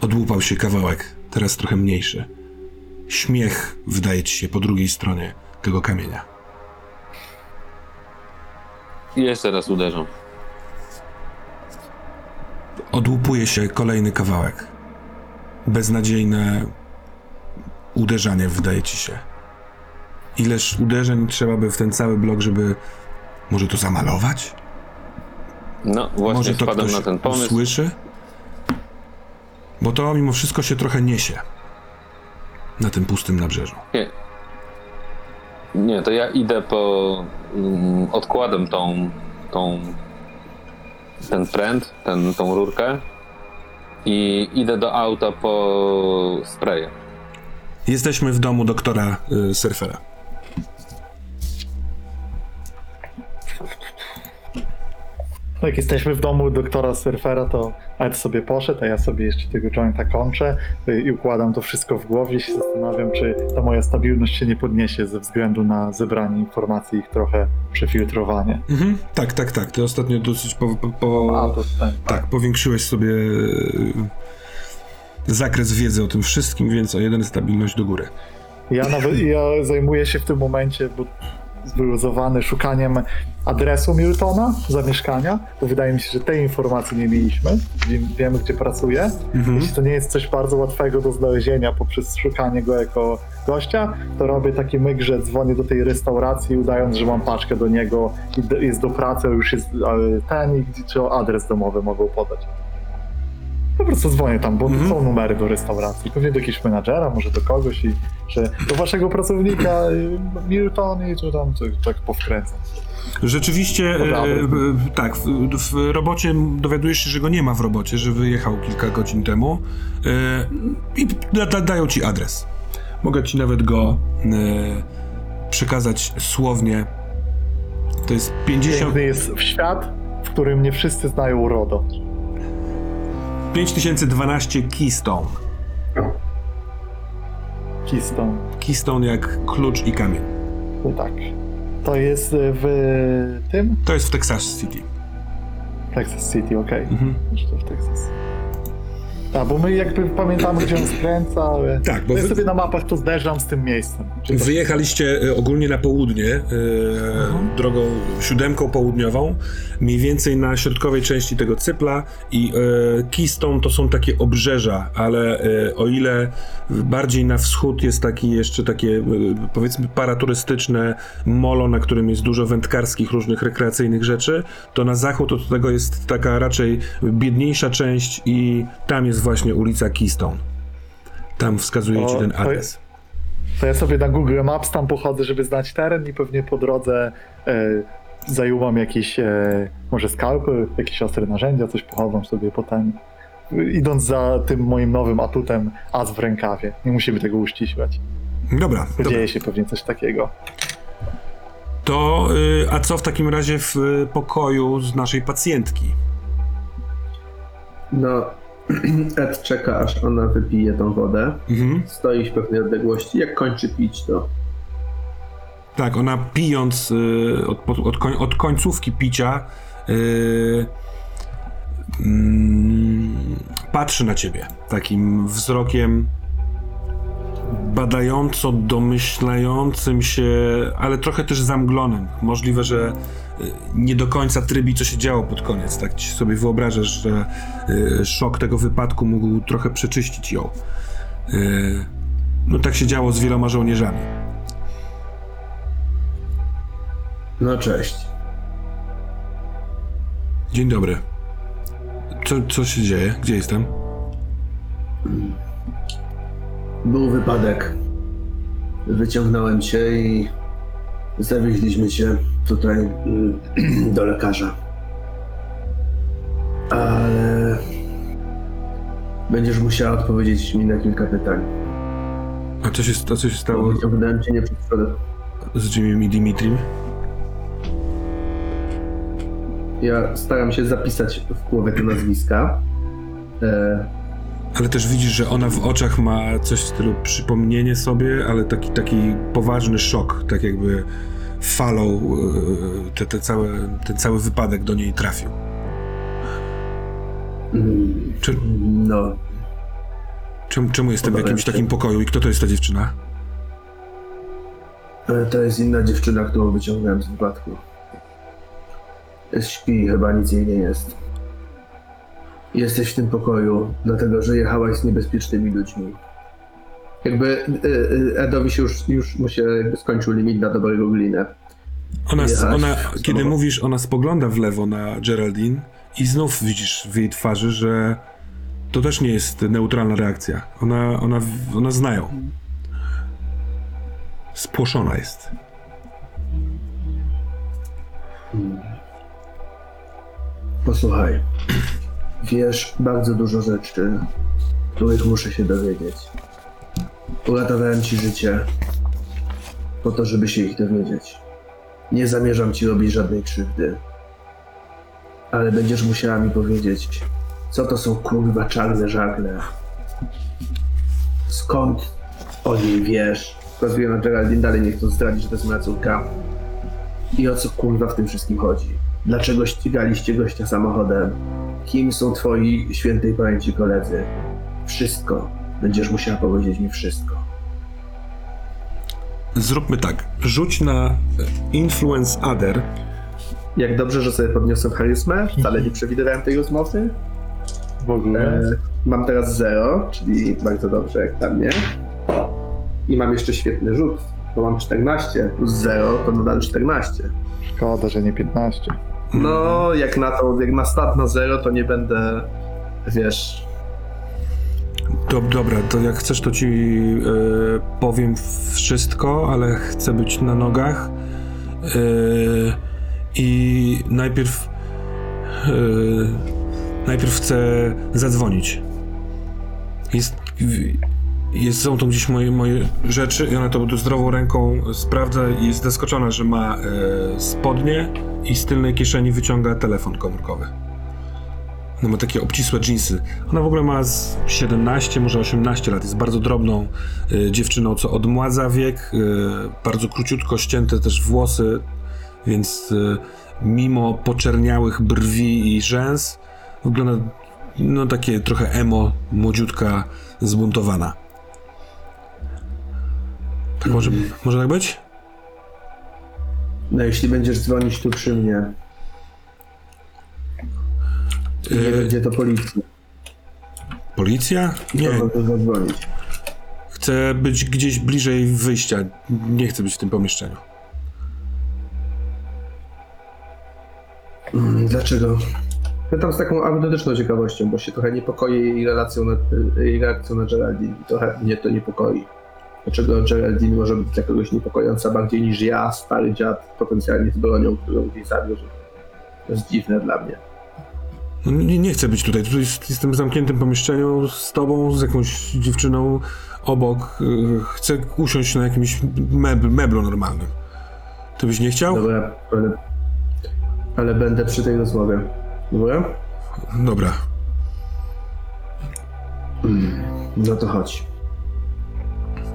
Odłupał się kawałek, teraz trochę mniejszy. Śmiech wydaje ci się po drugiej stronie tego kamienia. I jeszcze raz uderzam. Odłupuje się kolejny kawałek. Beznadziejne uderzanie, wydaje ci się. Ileż uderzeń trzeba by w ten cały blok, żeby może to zamalować? No, właśnie może to wpadam na ten pomysł. usłyszy? Bo to mimo wszystko się trochę niesie na tym pustym nabrzeżu. Nie. Nie, to ja idę po. Um, odkładam tą, tą. ten pręt, ten, tą rurkę i idę do auta po spraye. Jesteśmy w domu doktora y, Surfera. No Jak jesteśmy w domu doktora surfera, to Ed sobie poszedł, a ja sobie jeszcze tego jointa kończę y, i układam to wszystko w głowie i się zastanawiam, czy ta moja stabilność się nie podniesie ze względu na zebranie informacji i ich trochę przefiltrowanie. Mhm. Tak, tak, tak. Ty ostatnio dosyć po, po, po, A, to ten, Tak, powiększyłeś sobie e, zakres wiedzy o tym wszystkim, więc o jeden stabilność do góry. Ja nawet ja zajmuję się w tym momencie, bo wyluzowany szukaniem adresu Miltona, zamieszkania, bo wydaje mi się, że tej informacji nie mieliśmy. Wiem- Wiemy, gdzie pracuje. Jeśli to nie jest coś bardzo łatwego do znalezienia poprzez szukanie go jako gościa, to robię taki myk, że dzwonię do tej restauracji, udając, że mam paczkę do niego i jest do pracy, a już jest ten i gdzie- czy adres domowy mogą podać. Po prostu dzwonię tam, bo Mhm. są numery do restauracji. Pewnie do jakiegoś menadżera, może do kogoś i że do waszego pracownika y, Milton i tu tam coś tak powkręcam. Rzeczywiście, e, Dobra. e, tak, w, w robocie dowiadujesz się, że go nie ma w robocie, że wyjechał kilka godzin temu e, i da, da, dają ci adres. Mogę ci nawet go e, przekazać słownie. To jest 50, Piękny jest w świat, w którym nie wszyscy znają RODO. 5012 Keystone. Keystone. Keystone jak klucz i kamień. No tak. To jest y, w tym? To jest w Texas City. Texas City, okej. Mhm. Że to w Texas. A, bo my jakby pamiętamy, gdzie on skręca, ale... Tak, bo Ja wy- sobie na mapach to zderzam z tym miejscem. Wyjechaliście e, ogólnie na południe, e, drogą siódemką południową, mniej więcej na środkowej części tego cypla i e, Keystone to są takie obrzeża, ale o ile bardziej na wschód jest taki jeszcze takie powiedzmy paraturystyczne molo, na którym jest dużo wędkarskich różnych rekreacyjnych rzeczy, to na zachód od tego jest taka raczej biedniejsza część i tam jest właśnie ulica Keystone. Tam wskazuje ci ten adres. To ja sobie na Google Maps tam pochodzę, żeby znać teren i pewnie po drodze e, zajumam jakieś, e, może skalpy, jakieś ostre narzędzia, coś pochowam sobie potem. Idąc za tym moim nowym atutem, as w rękawie. Nie musimy tego uściślać. Dobra, dobra. Dzieje się pewnie coś takiego. To, y, a co w takim razie w y, pokoju z naszej pacjentki? No, Ed czeka, aż ona wypije tą wodę. Mhm. Stoi w pewnej odległości. Jak kończy pić, to Tak, ona pijąc y, od, od, koń, od końcówki picia y, mm, patrzy na ciebie takim wzrokiem badająco domyślającym się, ale trochę też zamglonym. Możliwe, że y, nie do końca trybi, co się działo pod koniec. Tak ci sobie wyobrażasz, że y, szok tego wypadku mógł trochę przeczyścić ją. Y, no tak się działo z wieloma żołnierzami. no cześć. Dzień dobry. Co, co się dzieje? Gdzie jestem? Był wypadek. Wyciągnąłem cię i zawieźliśmy cię tutaj y, do lekarza. Ale będziesz musiała odpowiedzieć mi na kilka pytań. A co się, a co się stało Wyciągnąłem cię nie przypadek. z Jimmy i Dimitrim? Ja staram się zapisać w głowie te nazwiska. E, Ale też widzisz, że ona w oczach ma coś w stylu przypomnienie sobie, ale taki, taki poważny szok, tak jakby falą yy, te, te całe, ten cały wypadek do niej trafił. mm, Czy, no, czemu, czemu jestem w jakimś się. takim pokoju i kto to jest ta dziewczyna? e, to jest inna dziewczyna, którą wyciągnąłem z wypadku. Śpi, chyba nic jej nie jest. Jesteś w tym pokoju, dlatego że jechałaś z niebezpiecznymi ludźmi. Jakby e, e, Edowi się już, już mu się jakby skończył limit na dobrego glinę. Ona, ona kiedy mówisz, ona spogląda w lewo na Geraldine i znów widzisz w jej twarzy, że to też nie jest neutralna reakcja. Ona, ona, ona zna ją. Spłoszona jest. Posłuchaj, wiesz bardzo dużo rzeczy, których muszę się dowiedzieć. Uratowałem ci życie po to, żeby się ich dowiedzieć. Nie zamierzam ci robić żadnej krzywdy. Ale będziesz musiała mi powiedzieć, co to są kurwa czarne żagle. Skąd o niej wiesz? Wskazuję na Geraldine, dalej nie chcę zdradzić, że to jest moja córka. I o co kurwa w tym wszystkim chodzi? Dlaczego ścigaliście gościa samochodem? Kim są twoi świętej pamięci koledzy? Wszystko. Będziesz musiała powiedzieć mi wszystko. Zróbmy tak. Rzuć na Influence Other. Jak dobrze, że sobie podniosłem charyzmę. Wcale nie przewidywałem tej rozmowy. W ogóle. E, mam teraz 0, czyli bardzo dobrze jak dla mnie. I mam jeszcze świetny rzut, bo mam 14 plus 0 to nadal 14. Szkoda, że nie 15. No, jak na to, jak na stat na 0, to nie będę, wiesz, Dob, dobra, to jak chcesz, to ci e, powiem wszystko, ale chcę być na nogach. E, I najpierw. E, najpierw chcę zadzwonić. Jest. Jest, są tu gdzieś moje, moje rzeczy i ona to zdrową ręką sprawdza i jest zaskoczona, że ma e, spodnie i z tylnej kieszeni wyciąga telefon komórkowy. Ona ma takie obcisłe dżinsy. Ona w ogóle ma z 17, może 18 lat. Jest bardzo drobną y, dziewczyną, co odmładza wiek. Y, bardzo króciutko ścięte też włosy, więc y, mimo poczerniałych brwi i rzęs wygląda no takie trochę emo, młodziutka, zbuntowana. Tak może, może tak być? no jeśli będziesz dzwonić tu przy mnie, nie E, będzie to policja, Policja? Nie, zadzwonić. chcę być gdzieś bliżej wyjścia. Nie chcę być w tym pomieszczeniu. Mm, Dlaczego? Pytam z taką autentyczną ciekawością, bo się trochę niepokoję jej relacją na, jej reakcją na Geraldine. Trochę mnie to niepokoi. Dlaczego Geraldine może być dla kogoś niepokojąca bardziej niż ja, stary dziad, potencjalnie z bronią, którą gdzieś zawiózł. To jest dziwne dla mnie. No, Nie, nie chcę być tutaj. Tutaj jest, jestem w zamkniętym pomieszczeniu z tobą, z jakąś dziewczyną obok. Yy, Chcę usiąść na jakimś mebl, meblu normalnym. Ty byś nie chciał? Dobra, ale, ale będę przy tej rozmowie. Dobra? Dobra. No to chodź.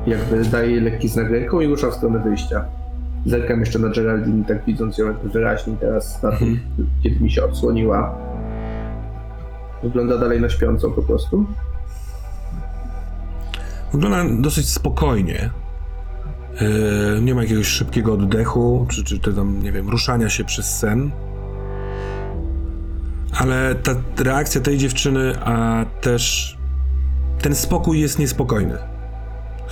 Jakby daję jej lekki znak ręką i ruszam w stronę wyjścia. Zerkam jeszcze na Geraldine, tak widząc ją wyraźnie teraz, na tym, kiedy mi się odsłoniła. Wygląda dalej na śpiącą po prostu. Wygląda dosyć spokojnie. Yy, nie ma jakiegoś szybkiego oddechu, czy, czy te tam, nie wiem, ruszania się przez sen. Ale ta reakcja tej dziewczyny, a też ten spokój jest niespokojny.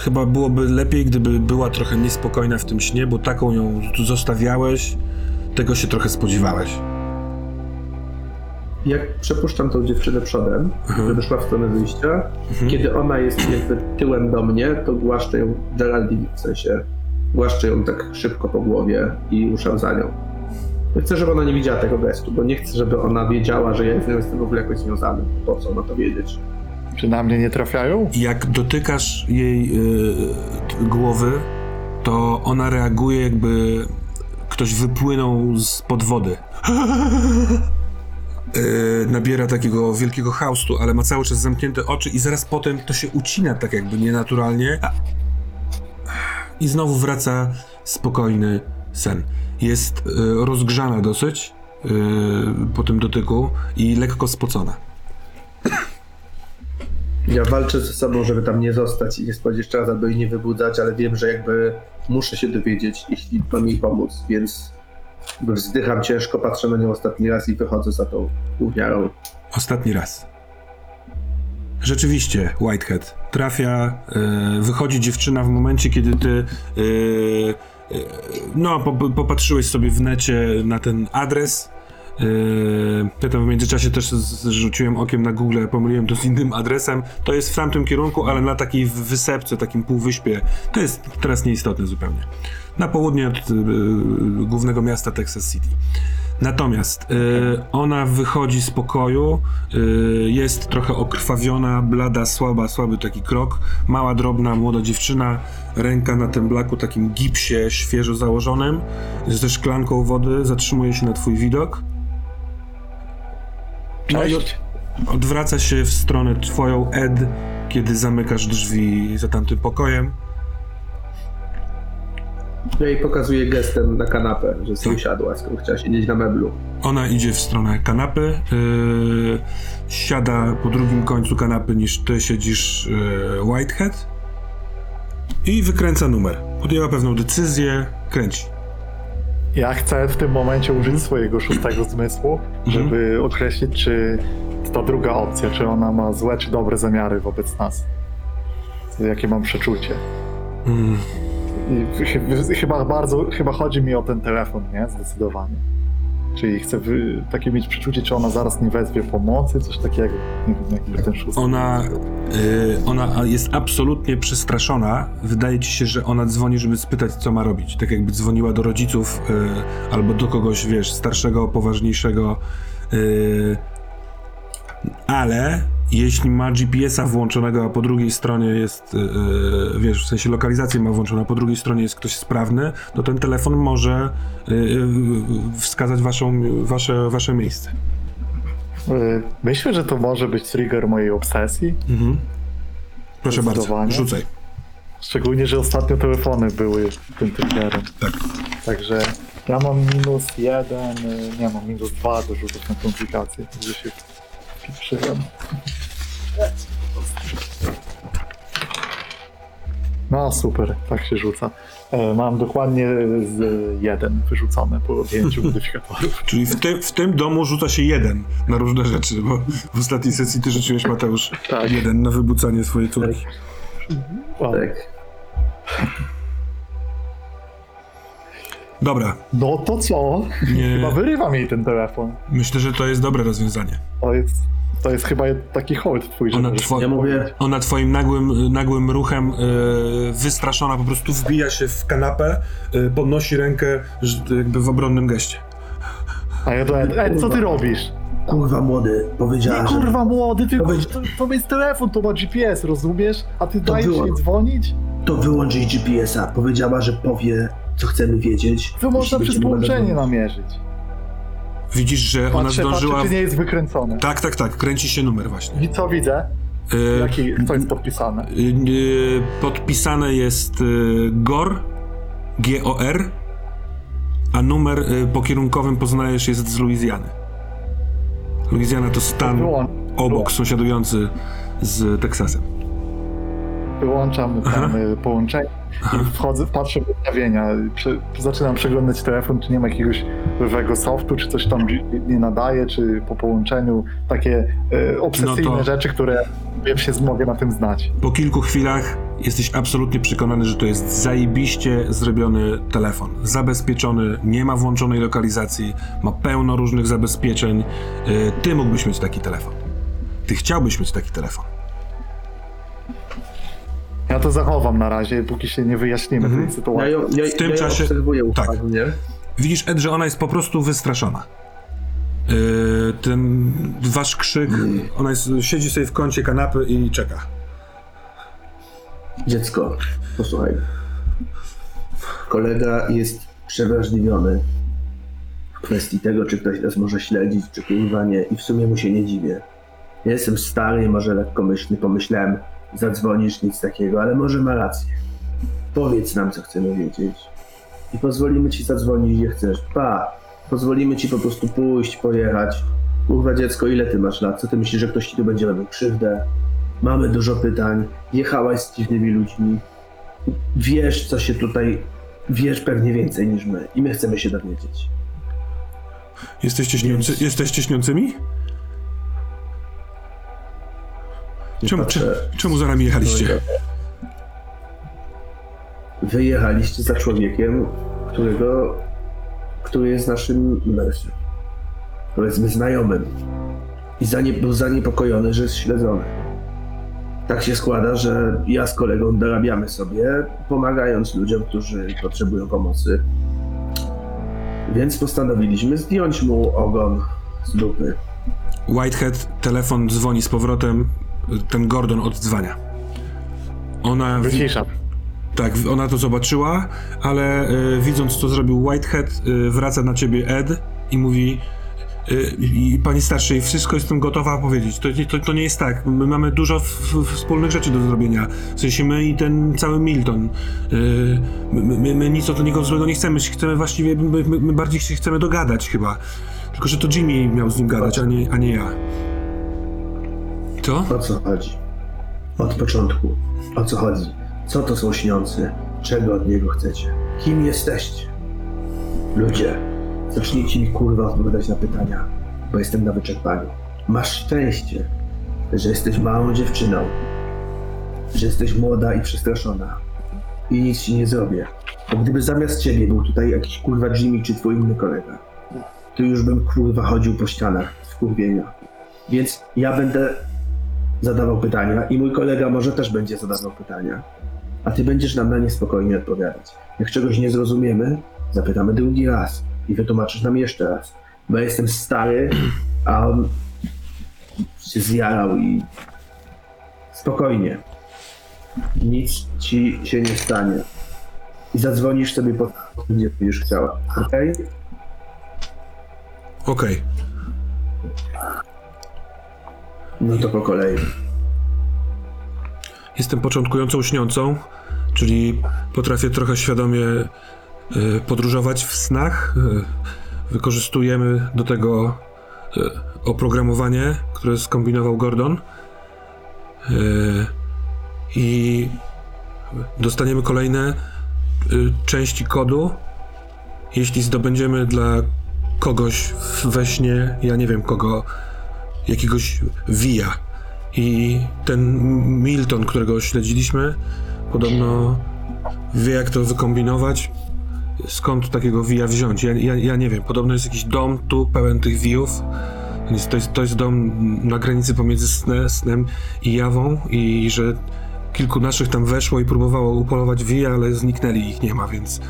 Chyba byłoby lepiej, gdyby była trochę niespokojna w tym śnie, bo taką ją zostawiałeś, tego się trochę spodziewałeś. Jak przepuszczam tą dziewczynę przodem, Mhm. żeby szła w stronę wyjścia, kiedy ona jest jakby tyłem do mnie, to głaszczę ją Geraldine, w sensie głaszczę ją tak szybko po głowie i ruszam za nią. Chcę, żeby ona nie widziała tego gestu, bo nie chcę, żeby ona wiedziała, że ja z nią jestem w ogóle jakoś związany. Po co ma to wiedzieć? Czy na mnie nie trafiają? Jak dotykasz jej y, głowy, to ona reaguje, jakby ktoś wypłynął z pod wody. Y, nabiera takiego wielkiego haustu, ale ma cały czas zamknięte oczy i zaraz potem to się ucina tak jakby nienaturalnie. A... I znowu wraca spokojny sen. Jest y, rozgrzana dosyć y, po tym dotyku i lekko spocona. Ja walczę ze sobą, żeby tam nie zostać i nie spać jeszcze raz, albo jej nie wybudzać, ale wiem, że jakby muszę się dowiedzieć, jeśli mam jej pomóc, więc wzdycham ciężko, patrzę na nią ostatni raz i wychodzę za tą gówniarą. Ostatni raz. Rzeczywiście, Whitehead. Trafia, e, wychodzi dziewczyna w momencie, kiedy ty e, no, po, popatrzyłeś sobie w necie na ten adres. Ja tam w międzyczasie też z- rzuciłem okiem na Google, pomyliłem to z innym adresem. To jest w tamtym kierunku, ale na takiej wysepce, takim półwyspie. To jest teraz nieistotne zupełnie. Na południe od e, głównego miasta Texas City. Natomiast y, ona wychodzi z pokoju, jest trochę okrwawiona, blada, słaba, słaby taki krok, mała, drobna, młoda dziewczyna, ręka na tym blaku takim gipsie świeżo założonym, ze szklanką wody, zatrzymuje się na twój widok. No i Cześć. odwraca się w stronę twoją Ed, kiedy zamykasz drzwi za tamtym pokojem. Ja jej pokazuję gestem na kanapę, że sobie usiadła, skoro chciała siedzieć na meblu. Ona idzie w stronę kanapy, yy, siada po drugim końcu kanapy niż ty siedzisz yy, Whitehead i wykręca numer. Podjęła pewną decyzję, kręci. Ja chcę w tym momencie użyć swojego szóstego zmysłu, żeby określić, czy ta druga opcja, czy ona ma złe czy dobre zamiary wobec nas. Jakie mam przeczucie. Mm, I chy- chyba bardzo, chyba chodzi mi o ten telefon, nie? Zdecydowanie. Czyli chcę wy, takie mieć przeczucie, czy ona zaraz nie wezwie pomocy, coś takiego. Nie wiem, ten szósty. ona, yy, ona jest absolutnie przestraszona. Wydaje ci się, że ona dzwoni, żeby spytać, co ma robić. Tak jakby dzwoniła do rodziców yy, albo do kogoś, wiesz, starszego, poważniejszego. Yy, ale jeśli ma GPS-a włączonego, a po drugiej stronie jest, yy, wiesz, w sensie lokalizację ma włączoną, a po drugiej stronie jest ktoś sprawny, to ten telefon może yy, wskazać waszą, wasze, wasze miejsce. Myślę, że to może być trigger mojej obsesji. Mhm. Proszę bardzo, rzucaj. Szczególnie, że ostatnio telefony były tym triggerem. Tak. Także ja mam minus jeden, nie mam minus dwa do rzutów na komplikacje, że się. No super, tak się rzuca. E, Mam dokładnie z jeden wyrzucone po odjęciu modyfikatorów. Czyli w, tym w tym domu rzuca się jeden na różne rzeczy, bo w ostatniej sesji ty rzuciłeś, Mateusz, Tak. jeden na wybucanie swojej córki. Wow. Tak. Dobra, No to co? nie, Chyba wyrywam jej ten telefon. myślę, że to jest dobre rozwiązanie. To jest To jest chyba taki hold twój, Ona, two, Ja mówię, ona twoim nagłym, nagłym ruchem e, wystraszona po prostu wbija się w kanapę, e, podnosi rękę jakby w obronnym geście. A ja do Ed, Ed, co ty robisz? kurwa młody, powiedziała, Nie, że kurwa młody, ty, Powiedz- to, to jest telefon, to ma GPS, rozumiesz? A ty dajesz było. jej dzwonić? to wyłączyć GPS-a. Powiedziała, że powie, co chcemy wiedzieć. To można przez połączenie namierzyć. Widzisz, że ona Patrzę, zdążyła... patrzę, czy nie jest wykręcone. Tak, tak, tak, kręci się numer właśnie. I co widzę? E, Jaki, co jest podpisane? y, y, podpisane jest y, GOR, G-O-R, a numer pokierunkowym poznajesz jest z Luizjany. Luizjana to stan obok, sąsiadujący z Teksasem. Wyłączam tam y, połączenie i wchodzę, patrzę w ustawienia. Prze, zaczynam przeglądać telefon, czy nie ma jakiegoś nowego softu, czy coś tam nie nadaje, czy po połączeniu takie y, obsesyjne No rzeczy, które wiem się mogę na tym znać. Po kilku chwilach jesteś absolutnie przekonany, że to jest zajebiście zrobiony telefon. Zabezpieczony, nie ma włączonej lokalizacji, ma pełno różnych zabezpieczeń. Ty mógłbyś mieć taki telefon. Ty chciałbyś mieć taki telefon. Ja to zachowam na razie, póki się nie wyjaśnimy tej Ja, sytuacji. ją- ja, W tym ja czasie- obserwuję tak. Widzisz, Ed, że ona jest po prostu wystraszona. Yy, ten wasz krzyk, ona jest, siedzi sobie w kącie kanapy i czeka. Dziecko, posłuchaj. Kolega jest przewrażliwiony w kwestii tego, czy ktoś nas może śledzić, czy kurwa nie. I w sumie mu się nie dziwię. Ja jestem stary, może lekkomyślny, pomyślałem, zadzwonisz, nic takiego, ale może ma rację. Powiedz nam, co chcemy wiedzieć. I pozwolimy ci zadzwonić, gdzie chcesz. Pa, pozwolimy ci po prostu pójść, pojechać. Kurwa dziecko, ile ty masz lat? Co ty myślisz, że ktoś ci tu będzie robił krzywdę? Mamy dużo pytań. Jechałaś z dziwnymi ludźmi. Wiesz, co się tutaj. Wiesz pewnie więcej niż my. I my chcemy się dowiedzieć. Jesteście, śniący, Więc- jesteście śniącymi? Czemu, patrzę- cze- czemu za nami jechaliście? Wyjechaliście za człowiekiem, którego. który jest naszym. no, powiedzmy znajomym. I zanie, był zaniepokojony, że jest śledzony. Tak się składa, że ja z kolegą dorabiamy sobie, pomagając ludziom, którzy potrzebują pomocy. Więc postanowiliśmy zdjąć mu ogon z dupy. Whitehead, telefon dzwoni z powrotem, ten Gordon odzwania. Ona, Wycisza. tak, ona to zobaczyła, ale y, widząc co zrobił Whitehead, y, wraca na ciebie Ed i mówi y, i pani starszej, wszystko jestem gotowa powiedzieć. To, to, to nie jest tak. My mamy dużo w, w, wspólnych rzeczy do zrobienia. W sensie my i ten cały Milton. My, my, my nic od niego złego nie chcemy. Chcemy właściwie, my, my, my bardziej się chcemy dogadać chyba. Tylko, że to Jimmy miał z nim gadać, a nie, a nie ja. O co chodzi? Od początku. O co chodzi? Co to są śniący? Czego od niego chcecie? Kim jesteście? Ludzie, zacznijcie mi kurwa odpowiadać na pytania, bo jestem na wyczerpaniu. Masz szczęście, że jesteś małą dziewczyną, że jesteś młoda i przestraszona i nic ci nie zrobię. Bo gdyby zamiast ciebie był tutaj jakiś kurwa Jimmy czy twój inny kolega, to już bym kurwa chodził po ścianach z kurwienia. Więc ja będę zadawał pytania i mój kolega może też będzie zadawał pytania. A ty będziesz nam na nie spokojnie odpowiadać. Jak czegoś nie zrozumiemy, zapytamy drugi raz i wytłumaczysz nam jeszcze raz. Bo ja jestem stary, a on się zjarał i spokojnie. Nic ci się nie stanie. I zadzwonisz sobie po gdzie będziesz chciała. Okej? Okej. No to po kolei. Jestem początkującą śniącą, czyli potrafię trochę świadomie y, podróżować w snach. Y, wykorzystujemy do tego y, oprogramowanie, które skombinował Gordon. I dostaniemy kolejne części kodu. Jeśli zdobędziemy dla kogoś we śnie, ja nie wiem kogo, jakiegoś via. I ten Milton, którego śledziliśmy, podobno wie, jak to wykombinować. Skąd takiego wija wziąć? Ja, ja, ja nie wiem. Podobno jest jakiś dom tu pełen tych wijów. Więc to jest, to jest dom na granicy pomiędzy sne, snem i jawą i że kilku naszych tam weszło i próbowało upolować wija, ale zniknęli, ich nie ma, więc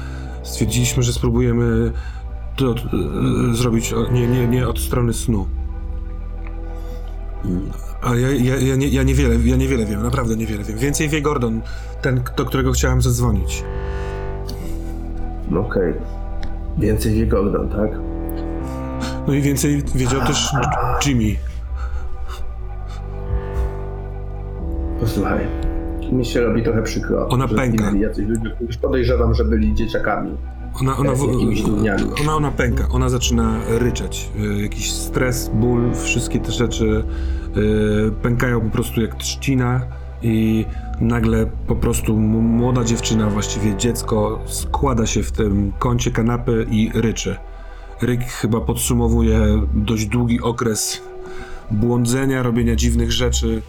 stwierdziliśmy, że spróbujemy to e, zrobić nie, nie, nie od strony snu. A ja, ja, ja, nie, ja niewiele, ja niewiele wiem, naprawdę niewiele wiem. Więcej wie Gordon, ten, do którego chciałem zadzwonić. No Okej. Więcej wie Gordon, tak? No i więcej wiedział też Jimmy. Posłuchaj. Mi się robi trochę przykro. Ona że pęka. Jacyś ludzie, których podejrzewam, że byli dzieciakami. Ona, ona, ona, ona pęka, ona zaczyna ryczeć. Y, Jakiś stres, ból, wszystkie te rzeczy y, pękają po prostu jak trzcina i nagle po prostu młoda dziewczyna, właściwie dziecko, składa się w tym kącie kanapy i ryczy. Ryk chyba podsumowuje dość długi okres błądzenia, robienia dziwnych rzeczy.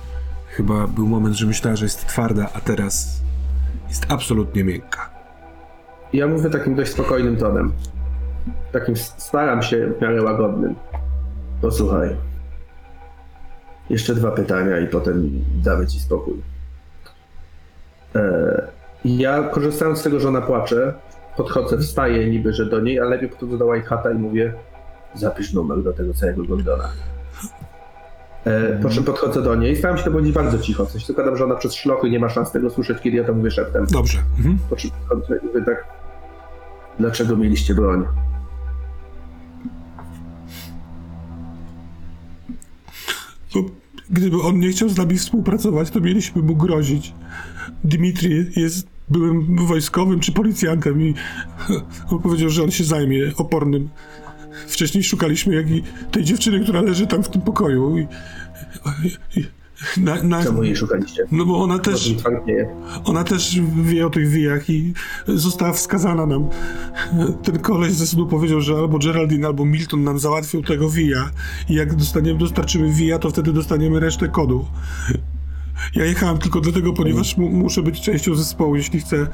Chyba był moment, że myślała, że jest twarda, a teraz jest absolutnie miękka. Ja mówię takim dość spokojnym tonem. Takim staram się w miarę łagodnym. Posłuchaj. Jeszcze dwa pytania i potem damy ci spokój. E, ja korzystając z tego, że ona płacze, podchodzę, wstaję niby, że do niej, ale lepiej podchodzę do White Hata i mówię zapisz numer do tego całego Gordona. E, po czym podchodzę do niej i staram się to powiedzieć bardzo cicho. Coś zakładam, że ona przez szlochy nie ma szans tego słyszeć, kiedy ja to mówię szeptem. Dobrze. Mhm. Po czym podchodzę tak, dlaczego mieliście broń? Gdyby on nie chciał z nami współpracować, to mieliśmy mu grozić. Dimitri jest byłym wojskowym czy policjantem i on powiedział, że on się zajmie opornym. Wcześniej szukaliśmy jak i tej dziewczyny, która leży tam w tym pokoju i, i na, na, Czemu jej szukaliście? no bo ona też, ona też wie o tych wijach i została wskazana nam. Ten koleś ze snu powiedział, że albo Geraldine, albo Milton nam załatwią tego wija i jak dostaniemy, dostarczymy wija, to wtedy dostaniemy resztę kodu. Ja jechałem tylko dlatego, ponieważ mu, muszę być częścią zespołu, jeśli chcę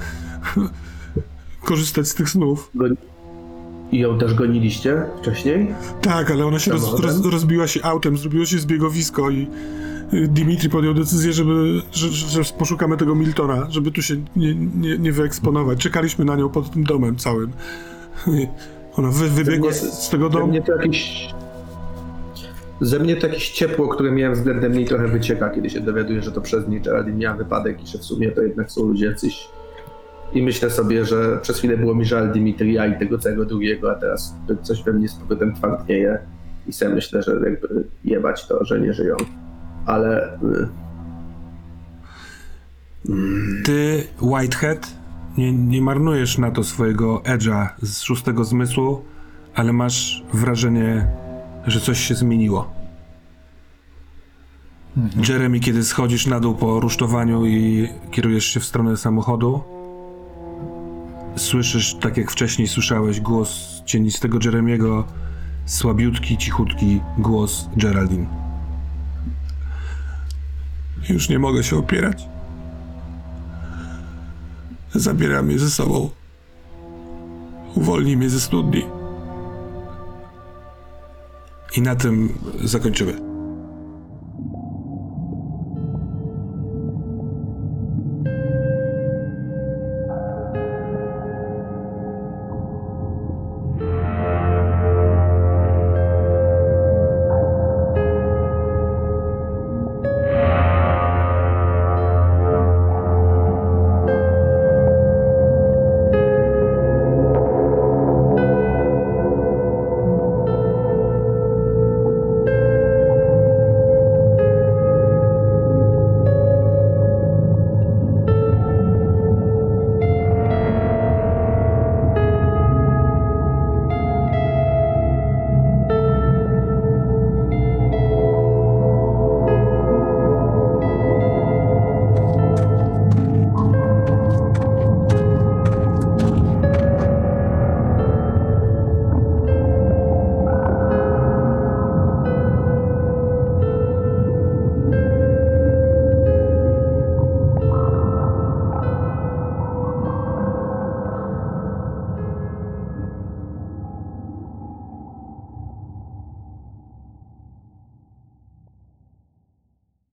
korzystać z tych snów. I ją też goniliście wcześniej? Tak, ale ona się roz, roz, rozbiła się autem, zrobiło się zbiegowisko i Dimitri podjął decyzję, żeby, że, że, poszukamy tego Miltona, żeby tu się nie, nie, nie wyeksponować. Czekaliśmy na nią pod tym domem całym. Ona wy, wybiegła mnie- z, tego domu. mnie to. Ze mnie to jakieś ciepło, które miałem względem niej trochę wycieka, kiedy się dowiaduję, że to przez niej Geraldine miała wypadek i że w sumie to jednak są ludzie jacyś... I myślę sobie, że przez chwilę było mi żal Dimitria i tego całego drugiego, a teraz coś we mnie z powrotem twardnieje i sobie myślę, że jakby jebać to, że nie żyją. Ale... y, Ty, Whitehead, nie, nie marnujesz na to swojego edge'a z szóstego zmysłu, ale masz wrażenie, że coś się zmieniło. Jeremy, kiedy schodzisz na dół po rusztowaniu i kierujesz się w stronę samochodu, słyszysz, tak jak wcześniej słyszałeś, głos cienistego Jeremiego, słabiutki, cichutki głos Geraldine. Już nie mogę się opierać. Zabiera mnie ze sobą. Uwolni mnie ze studni. I na tym zakończymy.